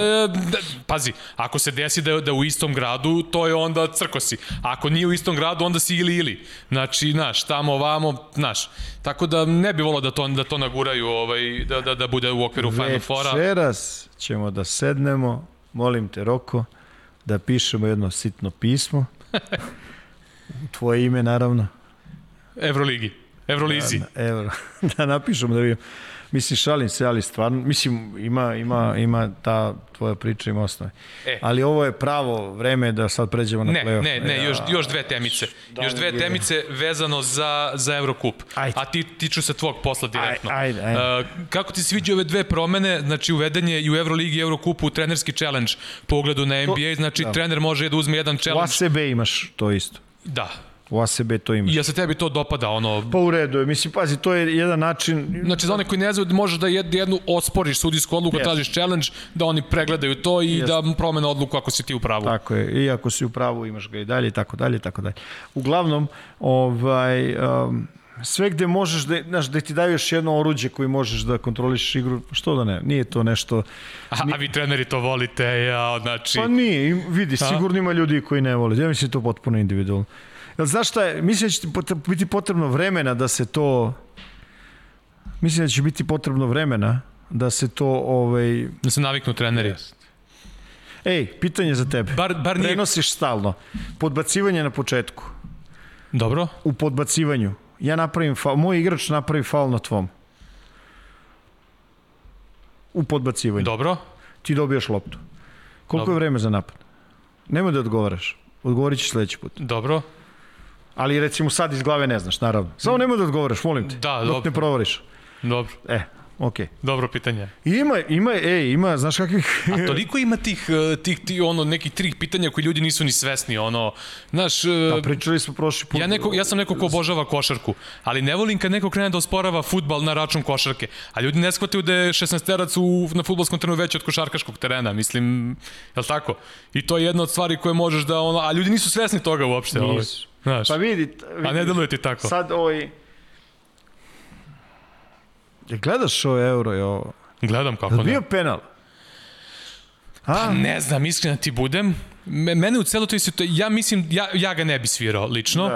pazi, ako se desi desi da, da u istom gradu, to je onda crkosi. Ako nije u istom gradu, onda si ili ili. Znači, znaš, tamo, ovamo, znaš. Tako da ne bi volao da to, da to naguraju, ovaj, da, da, da bude u okviru Final Fora. Večeras ćemo da sednemo, molim te, Roko, da pišemo jedno sitno pismo. Tvoje ime, naravno. Evroligi. Evrolizi. Da, evro. da napišemo da vidimo. Mislim, šalim se, ali stvarno, mislim, ima, ima, ima ta tvoja priča ima osnove. E. Ali ovo je pravo vreme da sad pređemo na ne, play-off. Ne, ne, još, još dve temice. Da, još dve temice vezano za, za Eurocup. Ajde. A ti, tiču se tvog posla direktno. Ajde, ajde. Uh, kako ti sviđa ove dve promene? Znači, uveden je i u Euroligi i Eurocupu trenerski challenge po ugledu na NBA. Znači, da. trener može da uzme jedan challenge. U ACB imaš to isto. Da, U ASB to ima. I ja se tebi to dopada, ono... Pa u redu je, mislim, pazi, to je jedan način... Znači, za one koji ne znaju, možeš da jednu osporiš sudijsku odluku, yes. tražiš challenge, da oni pregledaju to i yes. da promene odluku ako si ti u pravu. Tako je, i ako si u pravu imaš ga i dalje, i tako dalje, i tako dalje. Uglavnom, ovaj... Um, sve gde možeš da, znaš, da ti daju još jedno oruđe koji možeš da kontrolišeš igru, što da ne, nije to nešto... A, a vi treneri to volite, ja, znači... Pa nije, vidi, sigurno ima ljudi koji ne vole, ja mislim da to potpuno individualno. Znaš šta je, mislim da će biti potrebno vremena da se to mislim da će biti potrebno vremena da se to ovaj da se naviknu treneri. Ej, pitanje za tebe. Bar, bar nije... Prenosiš stalno. Podbacivanje na početku. Dobro. U podbacivanju. Ja napravim faul, moj igrač napravi faul na tvom. U podbacivanju. Dobro. Ti dobijaš loptu. Koliko Dobro. je vreme za napad? Nemoj da odgovaraš. Odgovorit ćeš sledeći put. Dobro. Ali recimo sad iz glave ne znaš, naravno. Samo nemoj da odgovaraš, molim te. Da, dok dobro. ne provariš. Dobro. E, ok. Dobro pitanje. Ima, ima, ej, ima, znaš kakvih... A toliko ima tih, eh, tih, tih ono, nekih trih pitanja koji ljudi nisu ni svesni, ono, znaš... Eh, da, pričali smo prošli put. Ja, neko, ja sam neko ko obožava košarku, ali ne volim kad neko krene da osporava futbal na račun košarke, a ljudi ne shvataju da je 16-terac u, na futbolskom terenu veći od košarkaškog terena, mislim, je li tako? I to je jedna od stvari koje možeš da, ono, a ljudi nisu svesni toga uopšte. Nisu. Ovaj. Znaš, pa vidi, vidi, a ne deluje ti tako. Sad ovaj... Je gledaš ovo euro i ovo? Gledam kako ne. bio penal? A? Pa ne znam, iskreno ti budem. Mene u celo toj situaciji, ja mislim, ja, ja ga ne bi svirao lično.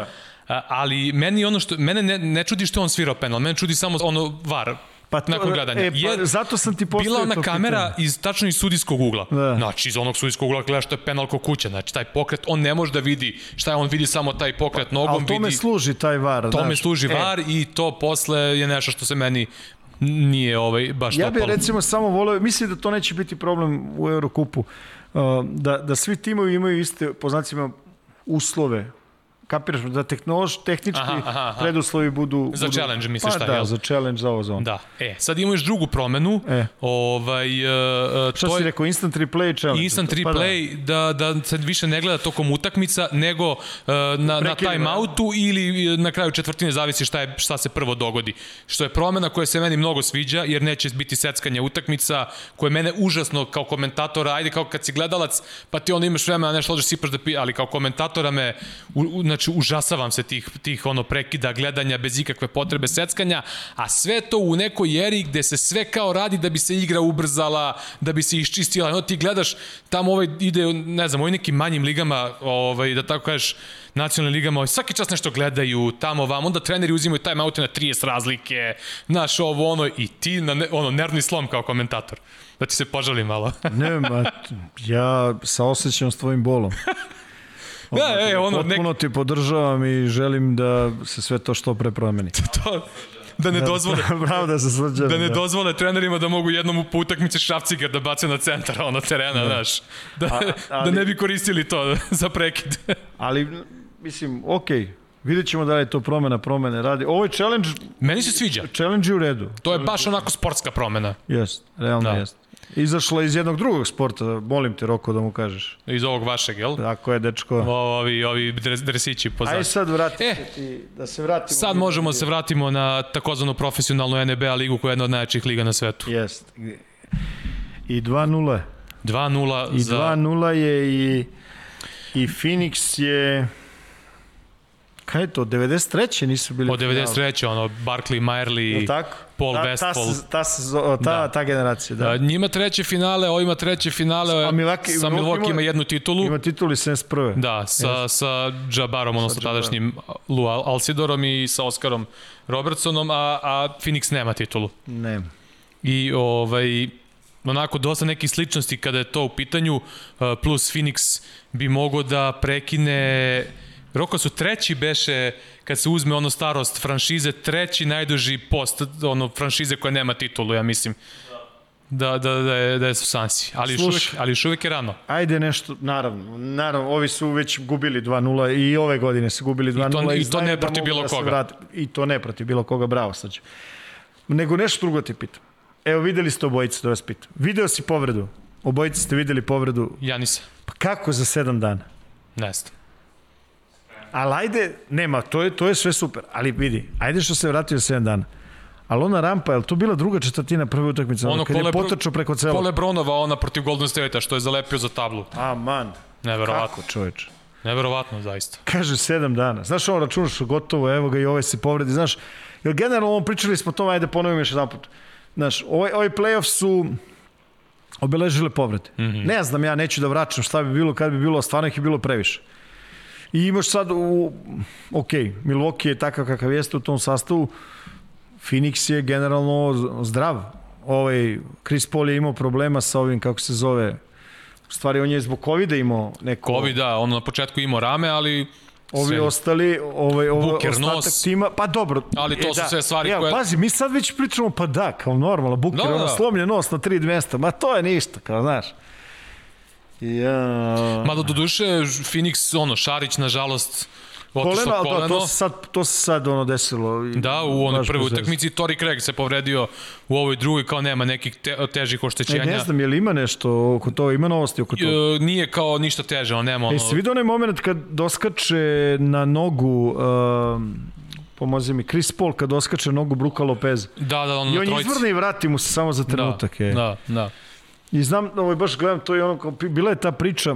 Da. ali meni ono što mene ne, ne čudi što on svirao penal, mene čudi samo ono VAR Pa to, nakon gledanja. E, pa, Jer zato sam ti postavio Bila ona kamera pitanje. iz tačno iz sudijskog ugla. Da. Znači, iz onog sudijskog ugla gledaš to je penal ko kuća. Znači, taj pokret, on ne može da vidi šta je, on vidi samo taj pokret pa, nogom. Ali tome vidi, služi taj var. Tome znaš. služi e. var i to posle je nešto što se meni nije ovaj baš ja bih recimo samo voleo, mislim da to neće biti problem u Eurokupu, uh, da, da svi timovi imaju iste, po znacima, uslove kapiraš da tehnološ, tehnički aha, aha, aha. preduslovi budu... Za budu, challenge misliš pa, šta, da, jel? za challenge, za ovo, za ono. Da. E, sad imamo još drugu promenu. E. Ovaj, uh, Šta to si rekao, instant replay challenge? Instant replay, pa da. da, da se više ne gleda tokom utakmica, nego uh, na, na time-outu ili na kraju četvrtine zavisi šta, je, šta se prvo dogodi. Što je promena koja se meni mnogo sviđa, jer neće biti seckanje utakmica, koje mene užasno kao komentatora, ajde kao kad si gledalac, pa ti onda imaš vremena nešto lođeš sipaš da pi, ali kao komentatora me, u, u, znači užasavam se tih, tih ono prekida gledanja bez ikakve potrebe seckanja, a sve to u nekoj eri gde se sve kao radi da bi se igra ubrzala, da bi se iščistila. No, ti gledaš, tamo ovaj ide, ne znam, ovoj nekim manjim ligama, ovaj, da tako kažeš, nacionalnim ligama, ovaj, svaki čas nešto gledaju, tamo vam, onda treneri uzimaju time out na 30 razlike, znaš, ovo, ono, i ti, na, ne, ono, nervni slom kao komentator. Da ti se požalim malo. ne, ma, ja saosećam s tvojim bolom. Da, e, ono, Potpuno nek... ti podržavam i želim da se sve to što pre promeni. to, da ne da, dozvole bravo da se svrđam, da ne da. dozvole trenerima da mogu jednom u utakmici šrafciger da bace na centar ono terena, da. znaš. Da, A, ali, da ne bi koristili to za prekid. ali mislim, okej, okay. Vidjet ćemo da li je to promena promene radi. Ovo je challenge... Meni se sviđa. Challenge je u redu. To je baš onako sportska promena. Jest, realno da. jest. Izašla iz jednog drugog sporta, molim te Roko da mu kažeš. Iz ovog vašeg, jel? Tako je, dečko. O, ovi, ovi dresići pozad. Ajde sad vrati e, ti, da se vratimo. Sad možemo da se vratimo na takozvanu profesionalnu NBA ligu koja je jedna od najjačih liga na svetu. Jest. I 2-0. 2-0 I za... 2-0 je i, i Phoenix je Kaj je to, 93. nisu bili Od 93. ono, Barkley, Majerli? Paul ta, Westphal. Ta, ta, ta, ta, da. ta generacija, da. A, njima treće finale, ovo ima treće finale, a Milwaukee, sa Milwaukee ima jednu titulu. Ima titulu i 71. Da, sa, yes. sa Džabarom, odnosno tadašnjim Lu Alcidorom i sa Oskarom Robertsonom, a, a Phoenix nema titulu. Nema. I ovaj, onako dosta nekih sličnosti kada je to u pitanju, plus Phoenix bi mogo da prekine Roko su treći beše kad se uzme ono starost franšize, treći najduži post ono franšize koja nema titulu, ja mislim. Da, da, da, je, da je su Sansi. Ali još, uvek, ali još uvek je rano. Ajde nešto, naravno. Naravno, ovi su već gubili 2-0 i ove godine su gubili 2-0. I to, i, to ne da protiv bilo da koga. Vrati, I to ne protiv bilo koga, bravo ću. Nego nešto drugo ti pitam. Evo, videli ste obojice, da vas pitam. Video si povredu. Obojice ste videli povredu. Ja nisam. Pa kako za 7 dana? Ne znam. Ali ajde, nema, to je, to je sve super. Ali vidi, ajde što se vratio 7 dana. Ali ona rampa, je to bila druga četvrtina prve utakmice? Ono, kad je potrčao preko celo. Kole Bronova, ona protiv Golden State-a, što je zalepio za tablu. A, man. Neverovatno. Kako, čoveč? Neverovatno, zaista. Kaže, sedam dana. Znaš, ovo računaš gotovo, evo ga i ovaj se povredi. Znaš, jer generalno on pričali smo to, ajde ponovim još jedan put. Znaš, ovaj, ovaj playoff su obeležile povrede. Mm -hmm. Ne znam, ja neću da vraćam šta bi bilo, kad bi bilo, stvarno ih je bilo previše. I imaš sad, u, ok, Milwaukee je takav kakav jeste u tom sastavu, Phoenix je generalno zdrav. Ovaj, Chris Paul je imao problema sa ovim, kako se zove, u stvari on je zbog COVID-a imao neko... COVID, da, on na početku imao rame, ali Ovi sve. ostali, ovaj, ovaj Buker, ostatak nos. tima, pa dobro. Ali to e, su da. sve stvari ja, koje... Pazi, mi sad već pričamo, pa da, kao normalno, Buker, da, da. ono slomljen nos na 3200, ma to je ništa, kao znaš. Ja. Mada do duše, Phoenix, ono, Šarić, nažalost, otišlo koleno. koleno. Da, to se sad, to se sad ono desilo. I, da, u onoj prvoj utakmici Tori Craig se povredio u ovoj drugoj, kao nema nekih te, težih oštećenja. E, ne znam, je li ima nešto oko toga, ima novosti oko toga? E, nije kao ništa teže, on nema ono... E, si vidio onaj moment kad doskače na nogu uh, pomozi mi, Chris Paul kad doskače nogu Bruka Lopez. Da, da, on I on izvrne i vrati mu se samo za trenutak. Da, je. da, da. I znam, ovaj, baš gledam, to je ono, kao, bila je ta priča,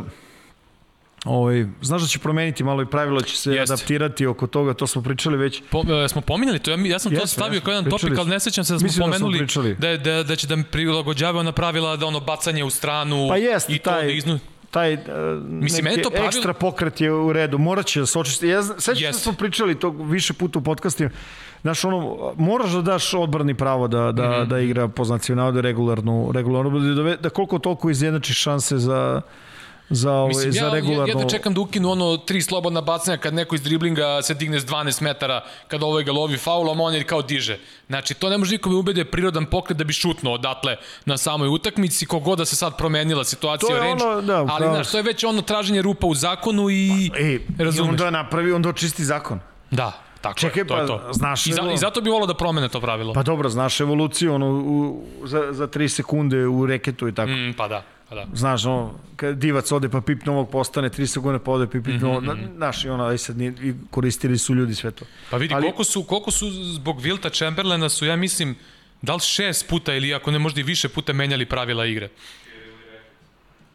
Ovaj, znaš da će promeniti malo i pravilo će se Jeste. adaptirati oko toga, to smo pričali već. Po, e, smo pominjali to, ja, ja sam Jeste, to stavio kao jedan topik, ali ne sećam se da smo Mislim pomenuli da, da, da, da će da mi prilagođavaju na pravila da ono bacanje u stranu pa jest, i to taj, da iznu taj uh, Mislim, neki to pravil... ekstra pokret je u redu, morat će da se očisti. Ja, sećam yes. da smo pričali to više puta u podcastima, Znaš, ono, moraš da daš odbrani pravo da, da, mm -hmm. da igra po znaciju navode regularnu, regularnu da, da koliko toliko izjednači šanse za, za, ovaj, Mislim, za ja, regularno... Ja, ja da čekam da ukinu ono tri slobodna bacanja kad neko iz driblinga se digne s 12 metara kad ovaj ga lovi faulom, on je kao diže. Znači, to ne može nikome ubede prirodan pokret da bi šutnuo odatle na samoj utakmici, kogod da se sad promenila situacija u range, ono, da, ali znaš, to je već ono traženje rupa u zakonu i pa, e, razumeš. I onda napravi, onda očisti zakon. Da, Tako Čekaj, je, to pa, to. znaš... I, za, I zato bi volao da promene to pravilo. Pa dobro, znaš evoluciju, ono, u, za, za 3 sekunde u reketu i tako. Mm, pa da. Pa da. Znaš, ono, kad divac ode pa pip novog postane, 3 sekunde pa ode pa pip novog, mm -hmm. znaš, i ono, aj sad nije, koristili su ljudi sve to. Pa vidi, Ali... koliko, su, koliko su zbog Vilta Chamberlaina su, ja mislim, da li šest puta ili ako ne možda i više puta menjali pravila igre.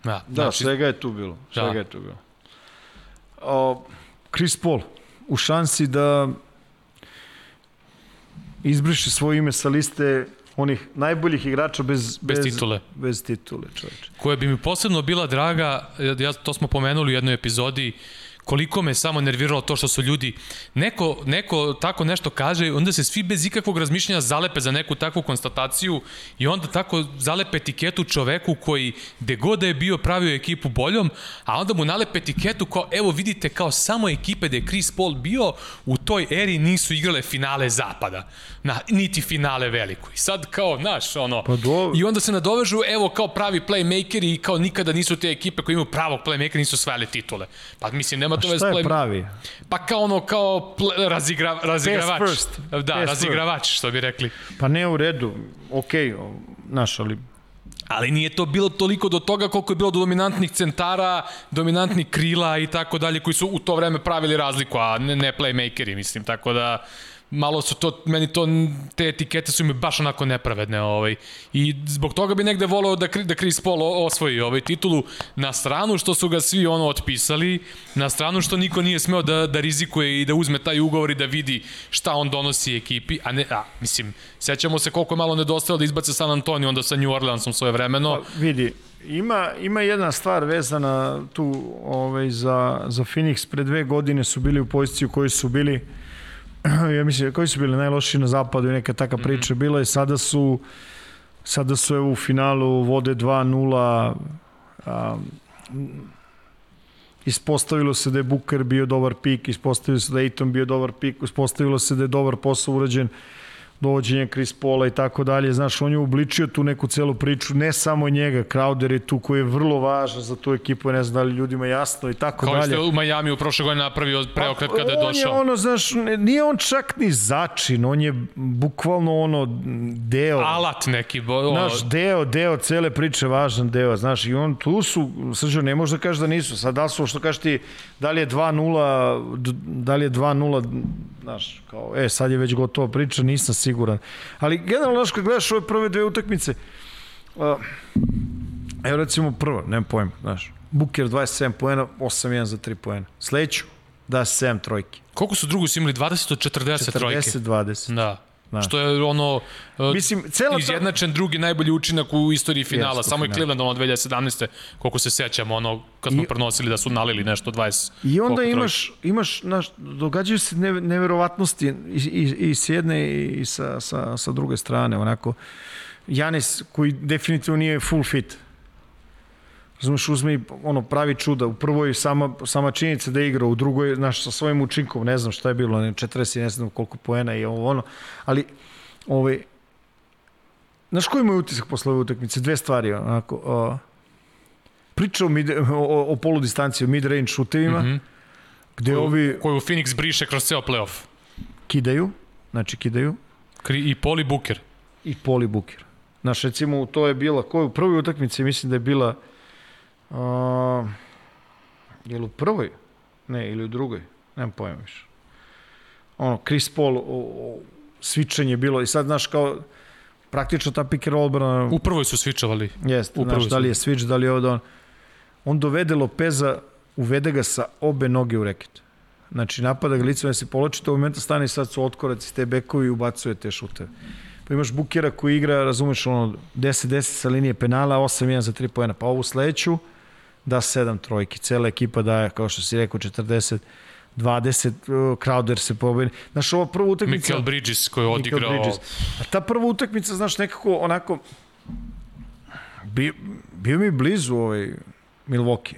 Da, da znači, svega je tu bilo. Da. Svega da. je tu bilo. O, Chris Paul, u šansi da izbriše svoje ime sa liste onih najboljih igrača bez, bez, bez titule. Bez titule, čovječe. Koja bi mi posebno bila draga, ja, to smo pomenuli u jednoj epizodi, koliko me samo nerviralo to što su ljudi, neko, neko tako nešto kaže, onda se svi bez ikakvog razmišljanja zalepe za neku takvu konstataciju i onda tako zalepe etiketu čoveku koji, gde god da je bio, pravio ekipu boljom, a onda mu nalepe etiketu kao, evo vidite, kao samo ekipe gde je Chris Paul bio, u toj eri nisu igrale finale zapada, na, niti finale veliko. I sad kao, znaš, ono, pa do... i onda se nadovežu, evo, kao pravi playmakeri i kao nikada nisu te ekipe koji imaju pravog playmakera, nisu svajale titule. Pa mislim, nema to veze play... pravi? Pa kao ono, kao ple, razigra, razigravač. first. Da, Pass razigravač, first. što bi rekli. Pa ne u redu, okej, okay, naš, ali Ali nije to bilo toliko do toga koliko je bilo do dominantnih centara, dominantnih krila i tako dalje, koji su u to vreme pravili razliku, a ne, ne playmakeri, mislim, tako da malo su to, meni to, te etikete su mi baš onako nepravedne, ovaj, i zbog toga bi negde volao da, da Chris Paul osvoji ovaj titulu na stranu što su ga svi ono otpisali, na stranu što niko nije smeo da, da rizikuje i da uzme taj ugovor i da vidi šta on donosi ekipi, a ne, a, mislim, sećamo se koliko je malo nedostajalo da izbace San Antonio onda sa New Orleansom svoje vremeno. Pa, vidi, Ima, ima jedna stvar vezana tu ovaj, za, za Phoenix. Pre dve godine su bili u poziciji u kojoj su bili ja mislim, koji su bili najlošiji na zapadu i neka taka mhm. priča mm -hmm. bila i sada su sada su evo u finalu vode 2-0 ispostavilo se da je Booker bio dobar pik, ispostavilo se da je Aiton bio dobar pik, ispostavilo se da je dobar posao urađen dovođenje Chris Paula i tako dalje. Znaš, on je ubličio tu neku celu priču, ne samo njega, Crowder je tu koji je vrlo važan za tu ekipu, ne znam da li ljudima jasno i tako Kao dalje. Kao što u Miami u prošle godine napravio preokret kada je došao. On je ono, znaš, nije on čak ni začin, on je bukvalno ono deo. Alat neki. Bo, znaš, deo, deo cele priče, važan deo, znaš, i on tu su, Srđo, ne može da kaže da nisu, sad da su, što kažeš ti, da li je 2-0, da li je 2-0, znaš, kao, e, sad je već gotova priča, nisam siguran. Ali generalno, znaš, kad gledaš ove prve dve utakmice, uh, evo recimo prva, nemam pojem, znaš, Buker 27 poena, 8-1 za 3 poena. Sledeću, da 7 trojki. Koliko su drugu imali? 20 od 40 trojke? 40-20. Da. Da. Što je ono e, Mislim, cela izjednačen drugi najbolji učinak u istoriji finala. Jest, Samo je Cleveland ono 2017. koliko se sećamo, ono kad smo I, prenosili da su nalili nešto 20. I onda imaš, imaš naš, događaju se ne, neverovatnosti i, i, i s jedne i sa, sa, sa druge strane. Onako, Janis koji definitivno nije full fit Razumeš, uzme i ono, pravi čuda. U prvoj sama, sama činjenica da igra, u drugoj, znaš, sa svojim učinkom, ne znam šta je bilo, ne, 40, ne znam koliko poena i ovo, ono. Ali, ovaj, znaš koji je moj utisak posle ove utakmice? Dve stvari, onako. O, priča o, mid, o, o polu distanciji, o mid-range šutevima, mm -hmm. gde koju, ovi... Koju Phoenix briše kroz ceo playoff. Kidaju, znači kidaju. Kri, I Poli Buker. I Poli Buker. Znaš, recimo, to je bila, koju u prvoj utakmici mislim da je bila Uh, je li u prvoj? Ne, ili u drugoj? Nemam pojma više. Ono, Chris Paul, o, o, svičanje bilo i sad, znaš, kao, praktično ta pick and roll odbrana... U prvoj su svičavali. Jeste, znaš, da li je switch, da li je ovdje on... On dovede Lopeza, uvede ga sa obe noge u reket. Znači, napada ga licom, se poloči, to u momenta stane i sad su otkoraci te bekovi i ubacuje te šuteve. Pa imaš Bukera koji igra, razumeš, ono, 10-10 sa linije penala, 8-1 za 3 pojena. Pa ovu sledeću, da sedam trojki. Cela ekipa daje, kao što si rekao, 40 20, uh, Crowder se pobedi. Znaš, ova prva utakmica... Michael Bridges koji je odigrao... Bridges. A ta prva utakmica, znaš, nekako onako... Bi, bio mi blizu ovaj Milwaukee.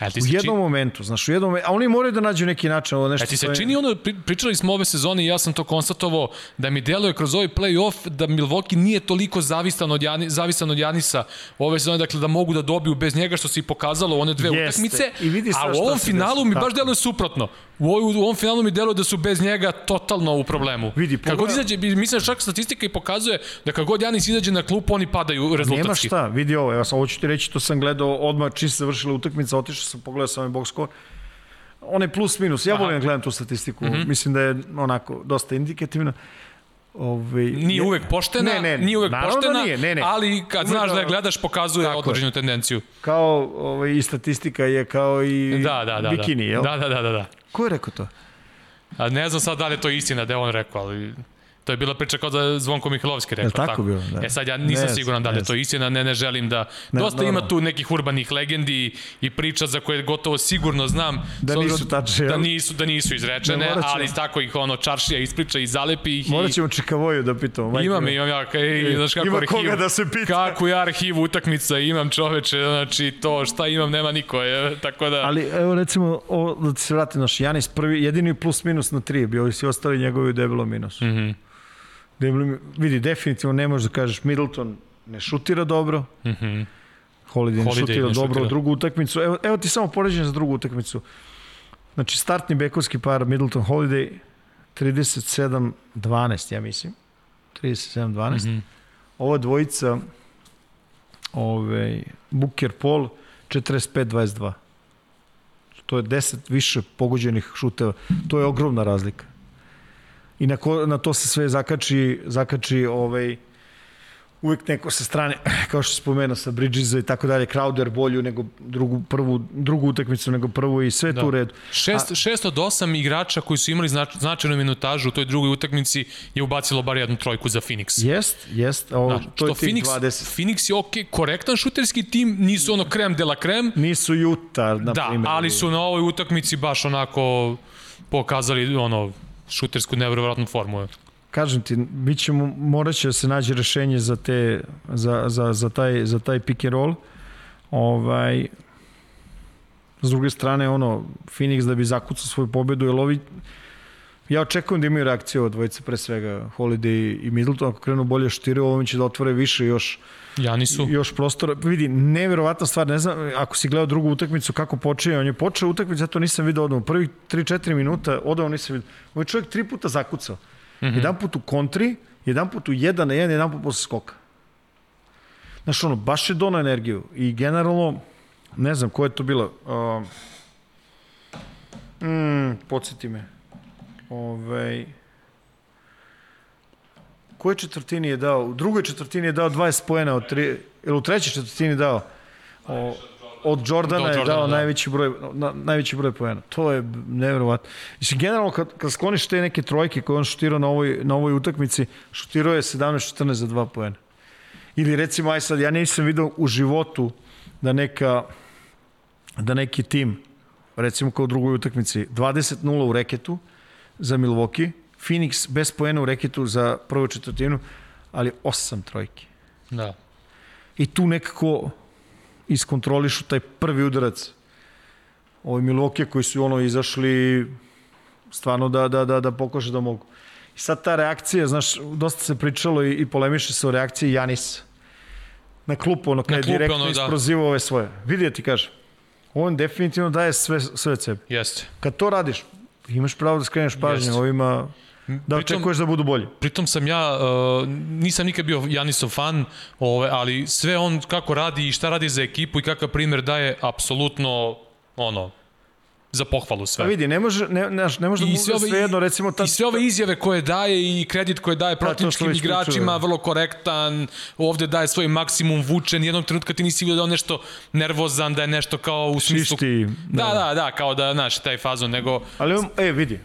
U jednom čini... momentu, znaš, u jednom momentu, a oni moraju da nađu neki način, ovo nešto. A ti se čini ono, pričali smo ove sezone i ja sam to konstatovao, da mi deluje kroz ovaj play-off da Milwaukee nije toliko zavisan od, Jani, zavisan od Janisa ove sezone, dakle da mogu da dobiju bez njega što se i pokazalo one dve Jeste. utakmice, I vidi a u ovom finalu mi baš deluje suprotno. U, ovoj, u ovom finalu mi deluje da su bez njega totalno u problemu. Vidi, pogleda... Kako izađe, mislim da čak statistika i pokazuje da kako god Janis izađe na klupu, oni padaju rezultatski. Nema šta, vidi ovo, ja sam ovo ću ti reći, to sam gledao odmah čim se završila utakmica, otišao sam, pogledao sam ovaj box score, on je plus minus, ja volim da gledam tu statistiku, mm -hmm. mislim da je onako dosta indikativna. Ove, nije uvek poštena, ne, ne, nije uvek da poštena, da nije, ne, ne. ali kad uvek, znaš da je gledaš pokazuje određenu tendenciju. Kao ovaj, i statistika je kao i da, da, da, bikini, da. jel? Da, da, da, da. da. Ko je rekao to? A ne znam sad da li je to istina da je on rekao, ali To je bila priča kao da Zvonko Mihajlovski rekao. tako, tako bilo, da. E sad ja nisam ne, siguran da li je to istina, ne, ne želim da... Ne, Dosta ima tu nekih urbanih legendi i priča za koje gotovo sigurno znam. Da nisu tačne. Da nisu, da nisu izrečene, da, ali tako ih ono čaršija ispriča i zalepi ih. Morat ćemo Čikavoju da pitamo. Majke imam, imam ja, kaj, znaš kako ima arhivu, koga da se pita. Kako ja arhivu utakmica imam čoveče, znači to šta imam nema niko, je, tako da... Ali evo recimo, o, da se vratim naš Janis prvi, jedini plus minus na tri, bio i svi ostali njegovi debelo minus. Mhm. Mm Debli, vidi, definitivno ne možeš da kažeš Middleton ne šutira dobro. Mhm. Mm Holiday, ne šutira ne dobro šutira. drugu utakmicu. Evo, evo ti samo poređenje za drugu utakmicu. Znači, startni bekovski par Middleton Holiday 37-12, ja mislim. 37-12. Mm -hmm. Ova dvojica ovaj, Booker Paul 45-22. To je 10 više pogođenih šuteva. To je ogromna razlika. I na, ko, na to se sve zakači, zakači ovaj, uvek neko sa strane, kao što spomenuo sa Bridgesa i tako dalje, Crowder bolju nego drugu, prvu, drugu utakmicu nego prvu i sve da. tu u redu. Šest, A, šest od osam igrača koji su imali znač, značajnu minutažu u toj drugoj utakmici je ubacilo bar jednu trojku za Phoenix. Jest, jest. Ovo, da, to je Phoenix, 20. Phoenix je ok, korektan šuterski tim, nisu ono krem de la krem. Nisu Utah, na da, primjer. Da, ali su na ovoj utakmici baš onako pokazali ono šutersku nevjerovatnu formu kažem ti, bit ćemo, morat će da se nađe rešenje za, te, za, za, za, taj, za taj pick and roll. Ovaj, s druge strane, ono, Phoenix da bi zakucao svoju pobedu, jer ovi, ja očekujem da imaju reakciju od dvojice pre svega, Holiday i Middleton, ako krenu bolje štire, ovo će da otvore više još Ja nisu. Još prostora. Vidi, neverovatna stvar, ne znam, ako si gledao drugu utakmicu, kako počeo, on je počeo utakmicu, ja to nisam video odmah. Prvih 3-4 minuta odavno nisam video. On je čovjek tri puta zakucao. Mm -hmm. Jedan put u kontri, jedan put u jedan na jedan, jedan put posle skoka. Znaš, ono, baš je dono energiju. I generalno, ne znam ko je to bilo. Uh, mm, podsjeti me. Ovej... Koje četvrtini je dao? U drugoj četvrtini je dao 20 pojena od tri... Ili u trećoj četvrtini dao? O, od Jordana je dao da. najveći broj na, najveći broj poena. To je neverovatno. Mislim generalno kad kad skloniš te neke trojke koje on šutirao na ovoj na ovoj utakmici, šutirao je 17-14 za 2 poena. Ili recimo aj sad ja nisam video u životu da neka da neki tim recimo kao u drugoj utakmici 20-0 u reketu za Milwaukee, Phoenix bez poena u reketu za prvu četvrtinu, ali osam trojki. Da. I tu nekako iskontrolišu taj prvi udarac. Ovi Milwaukee koji su ono izašli stvarno da, da, da, da pokože da mogu. I sad ta reakcija, znaš, dosta se pričalo i, i polemiše se o reakciji Janisa. Na klupu, ono, kada je direktno ono, da. isprozivao ove svoje. Vidi ja ti kažem, on definitivno daje sve, sve od sebe. Jeste. Kad to radiš, imaš pravo da skreneš pažnje ovima Da očekuješ da budu bolji. Pritom sam ja, uh, nisam nikad bio Janisov fan, ove, ali sve on kako radi i šta radi za ekipu i kakav primer daje, apsolutno, ono, za pohvalu sve. A vidi, ne može, ne, ne, ne može da bude sve jedno, recimo... Ta, I sve ove izjave koje daje i kredit koje daje da, protivničkim igračima, vrlo korektan, ovde daje svoj maksimum vučen, jednog trenutka ti nisi vidio da on nešto nervozan, da je nešto kao u smislu... Šišti, da. da, da, da, kao da, znaš, taj fazon, nego... Ali, on, e, vidi,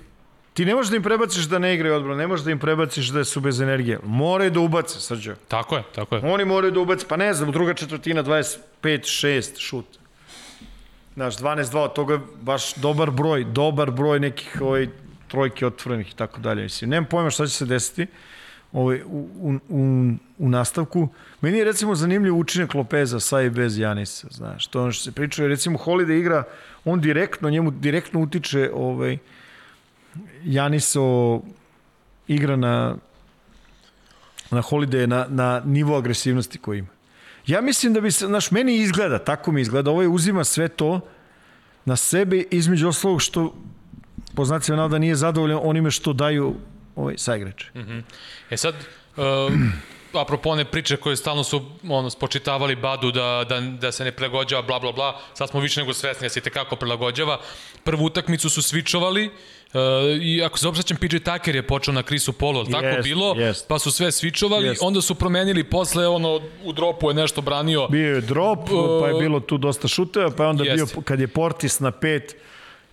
Ti ne možeš da im prebaciš da ne igraju odbranu, ne možeš da im prebaciš da su bez energije. Moraju da ubace, Srđo. Tako je, tako je. Oni moraju da ubace, pa ne znam, druga četvrtina 25-6 šut. Znaš, 12-2, od toga baš dobar broj, dobar broj nekih ovaj, trojke otvorenih i tako dalje. Mislim, nemam pojma šta će se desiti ovaj, u, u, u, u nastavku. Meni je recimo zanimljiv učinak Lopeza sa i bez Janisa, znaš, to ono što se priča, recimo Holiday igra, on direktno, njemu direktno utiče ovaj, Janiso igra na na Holiday na, na nivo agresivnosti koji ima. Ja mislim da bi se, znaš, meni izgleda, tako mi izgleda, ovaj uzima sve to na sebe, između oslovog što po znacima da nije zadovoljan onime što daju ovaj saigrači. Mm -hmm. E sad, uh, apropo one priče koje stalno su ono, spočitavali Badu da, da, da se ne prilagođava, bla, bla, bla, sad smo više nego svesni da se i tekako prilagođava. Prvu utakmicu su svičovali, Uh, I ako se obsećam, PJ Tucker je počeo na Krisu Polo, ali yes, tako bilo, yes. pa su sve svičovali, yes. onda su promenili posle, ono, u dropu je nešto branio. Bio je drop, uh, pa je bilo tu dosta šuteva, pa je onda yes. bio, kad je Portis na pet,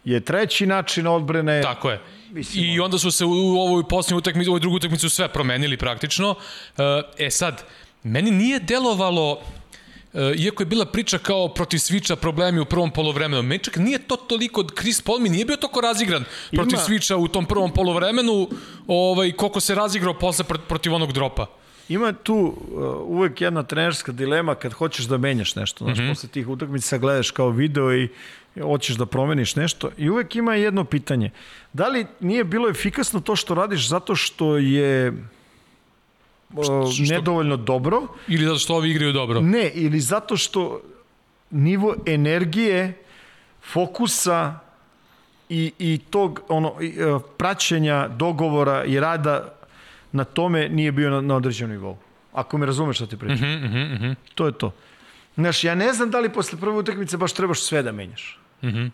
je treći način odbrane. Tako je. Mislim, I onda su se u ovoj posljednjoj utakmici, u ovoj drugoj utakmici sve promenili praktično. E sad, meni nije delovalo iako je bila priča kao protiv Sviča problemi u prvom polovremenu, meni čak nije to toliko, Chris Paul mi nije bio toliko razigran protiv Ima... Sviča u tom prvom polovremenu, ovaj, koliko se razigrao posle protiv onog dropa. Ima tu uh, uvek jedna trenerska dilema kad hoćeš da menjaš nešto. Znaš, mm -hmm. posle tih utakmica gledaš kao video i hoćeš da promeniš nešto i uvek ima jedno pitanje. Da li nije bilo efikasno to što radiš zato što je što, nedovoljno dobro. Ili zato što ovi igraju dobro? Ne, ili zato što nivo energije, fokusa i, i tog ono, i, e, praćenja dogovora i rada na tome nije bio na, na određenom nivou. Ako me razumeš šta ti pričam. Uh -huh, uh -huh. To je to. Znaš, ja ne znam da li posle prve utakmice baš trebaš sve da menjaš. Uh -huh.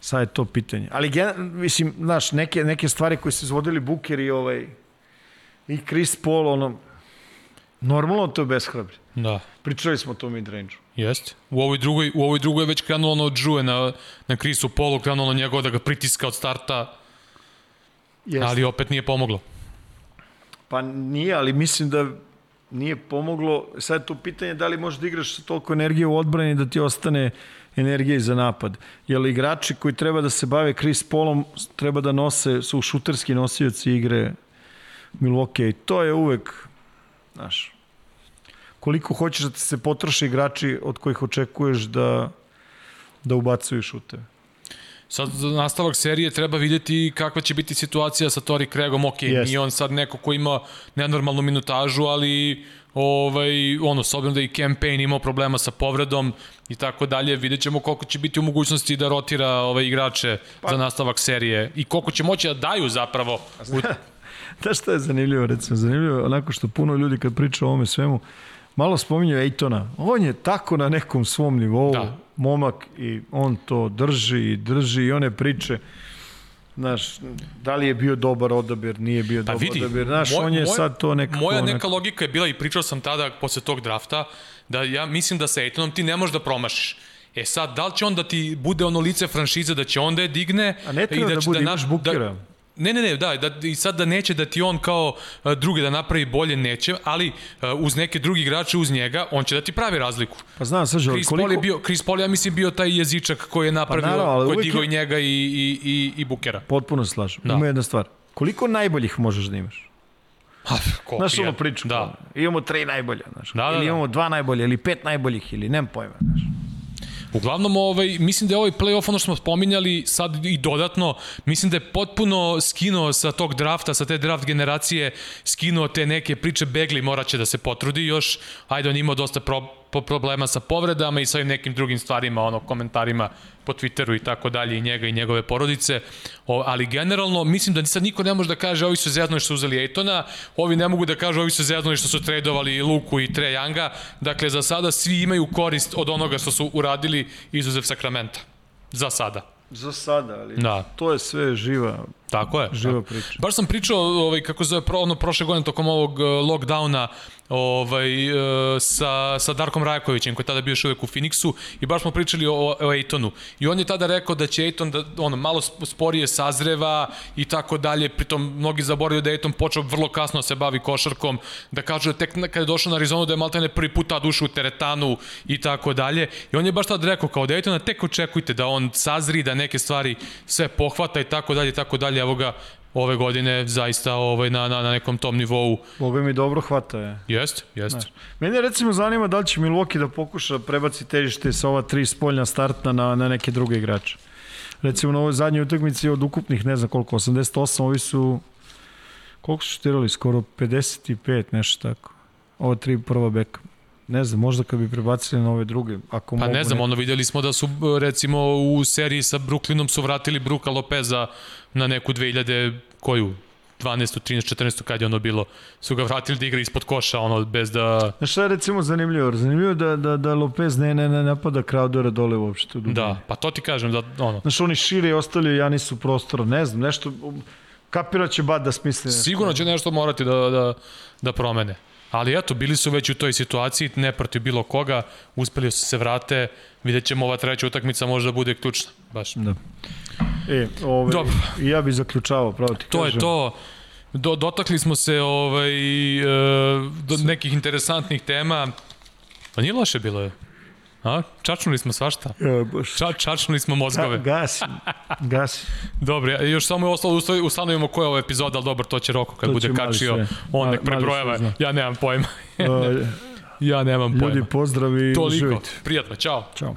Sad je to pitanje. Ali, mislim, znaš, neke, neke stvari koje se izvodili Buker i ovaj, i Chris Paul, ono, normalno to je beshrabri. Da. Pričali smo o tom midrange-u. Jeste. U ovoj drugoj, u ovoj drugoj već krenulo ono od Džuje na, na Chrisu Polu, krenulo njegov da ga pritiska od starta, Jeste. ali opet nije pomoglo. Pa nije, ali mislim da nije pomoglo. Sad je to pitanje da li možeš da igraš sa toliko energije u odbrani da ti ostane energije za napad. Jer igrači koji treba da se bave Chris Paulom treba da nose, su šuterski nosioci igre Milwaukee i to je uvek, znaš, koliko hoćeš da ti se potroše igrači od kojih očekuješ da, da ubacuju šuteve. Sad za nastavak serije treba videti kakva će biti situacija sa Tori Craigom. Ok, yes. nije on sad neko ko ima nenormalnu minutažu, ali ovaj, ono, s obzirom da i campaign imao problema sa povredom i tako dalje, vidjet ćemo koliko će biti u mogućnosti da rotira ovaj, igrače pa. za nastavak serije i koliko će moći da daju zapravo. U... Znaš šta je zanimljivo, recimo, zanimljivo onako što puno ljudi kad priča o ovome svemu, malo spominju Ejtona. On je tako na nekom svom nivou, da. momak i on to drži i drži i one priče Znaš, da li je bio dobar odabir, nije bio pa dobar vidi, odabir. Znaš, moj, on je moj, sad to nekako... Moja neka logika je bila i pričao sam tada posle tog drafta, da ja mislim da sa Ejtonom ti ne možeš da promašiš. E sad, da li će on da ti bude ono lice franšize da će onda je digne A ne treba i da, da bude, da, imaš bukera. Da, Ne, ne, ne, da, da, i sad da neće da ti on kao drugi da napravi bolje, neće, ali uz neke drugi igrače uz njega, on će da ti pravi razliku. Pa znam, sad Chris koliko... Paul je bio, Chris Paul ja mislim bio taj jezičak koji je napravio, pa naravno, koji je digao je... i njega i, i, i, i Bukera. Potpuno se slažem. Da. Ima jedna stvar. Koliko najboljih možeš da imaš? Ha, znaš ono priču. Da. Imamo tri najbolja, znaš. Da, da, ili da. imamo dva najbolje, ili pet najboljih, ili nemam pojma, znaš. Uglavnom, ovaj, mislim da je ovaj playoff, ono što smo spominjali sad i dodatno, mislim da je potpuno skinuo sa tog drafta, sa te draft generacije, skinuo te neke priče, Begli moraće da se potrudi još, ajde on imao dosta pro, po problema sa povredama i sa ovim nekim drugim stvarima, ono, komentarima po Twitteru i tako dalje i njega i njegove porodice, o, ali generalno mislim da sad niko ne može da kaže ovi su zeznuli što su uzeli Ejtona, ovi ne mogu da kažu ovi su zeznuli što su tradovali Luku i Tre Younga, dakle za sada svi imaju korist od onoga što su uradili izuzev Sakramenta. Za sada. Za sada, ali da. to je sve živa Tako je. Živa priča. Baš sam pričao ovaj, kako zove, pro, ono, prošle godine tokom ovog uh, lockdowna ovaj, uh, sa, sa Darkom Rajakovićem koji je tada bio još uvek u Phoenixu i baš smo pričali o, o Ejtonu i on je tada rekao da će Ejton da, ono, malo sporije sazreva i tako dalje, pritom mnogi zaboravio da je Ejton počeo vrlo kasno da se bavi košarkom, da kaže da tek kada je došao na Arizonu da je maltene prvi put tad ušao u teretanu i tako dalje i on je baš tada rekao kao da Ejtona tek očekujte da on sazri, da neke stvari sve pohvata i tako dalje i tako dalje, evo ga ove godine zaista ovaj, na, na, na nekom tom nivou. Boga mi dobro hvata je. Jest, jest. Znaš, mene recimo zanima da li će Milwaukee da pokuša prebaci težište sa ova tri spoljna startna na, na neke druge igrače. Recimo na ovoj zadnjoj utakmici od ukupnih, ne znam koliko, 88, ovi su koliko su štirali, skoro 55, nešto tako. Ova tri prva beka. Ne znam, možda kad bi prebacili na ove druge, ako Pa mogu, ne znam, ne... ono videli smo da su recimo u seriji sa Brooklynom su vratili Bruka Lopeza na neku 2000 koju 12. 13. 14. kad je ono bilo, su ga vratili da igra ispod koša, ono, bez da... Znaš šta je recimo zanimljivo? Zanimljivo da, da, da Lopez ne, ne, ne napada Crowdera dole uopšte. U da, pa to ti kažem, da, ono... Znaš, oni šire i ostavljaju Janisu prostora, ne znam, nešto... Kapiraće će Bad da smisli. Sigurno će nešto morati da, da, da promene. Ali eto, bili su već u toj situaciji, ne protiv bilo koga, uspeli su se vrate, vidjet ćemo ova treća utakmica možda bude ključna, baš. Da. E, ove, Dobro. ja bih zaključavao, pravo ti to kažem. To je to. Do, dotakli smo se ovaj, e, do nekih interesantnih tema. Pa nije loše bilo je. A? Čačnuli smo svašta. Baš. Ča, čačnuli smo mozgove. Ga, gasi, gasi. dobro, još samo je ostalo ustanovimo koja je ova epizoda, ali dobro, to će Roko kad to bude kačio, sve. on nek prebrojava. Ja nemam pojma. ja nemam pojma. Ljudi, pozdrav i Toliko. živite. Prijatno, čao. Ćao.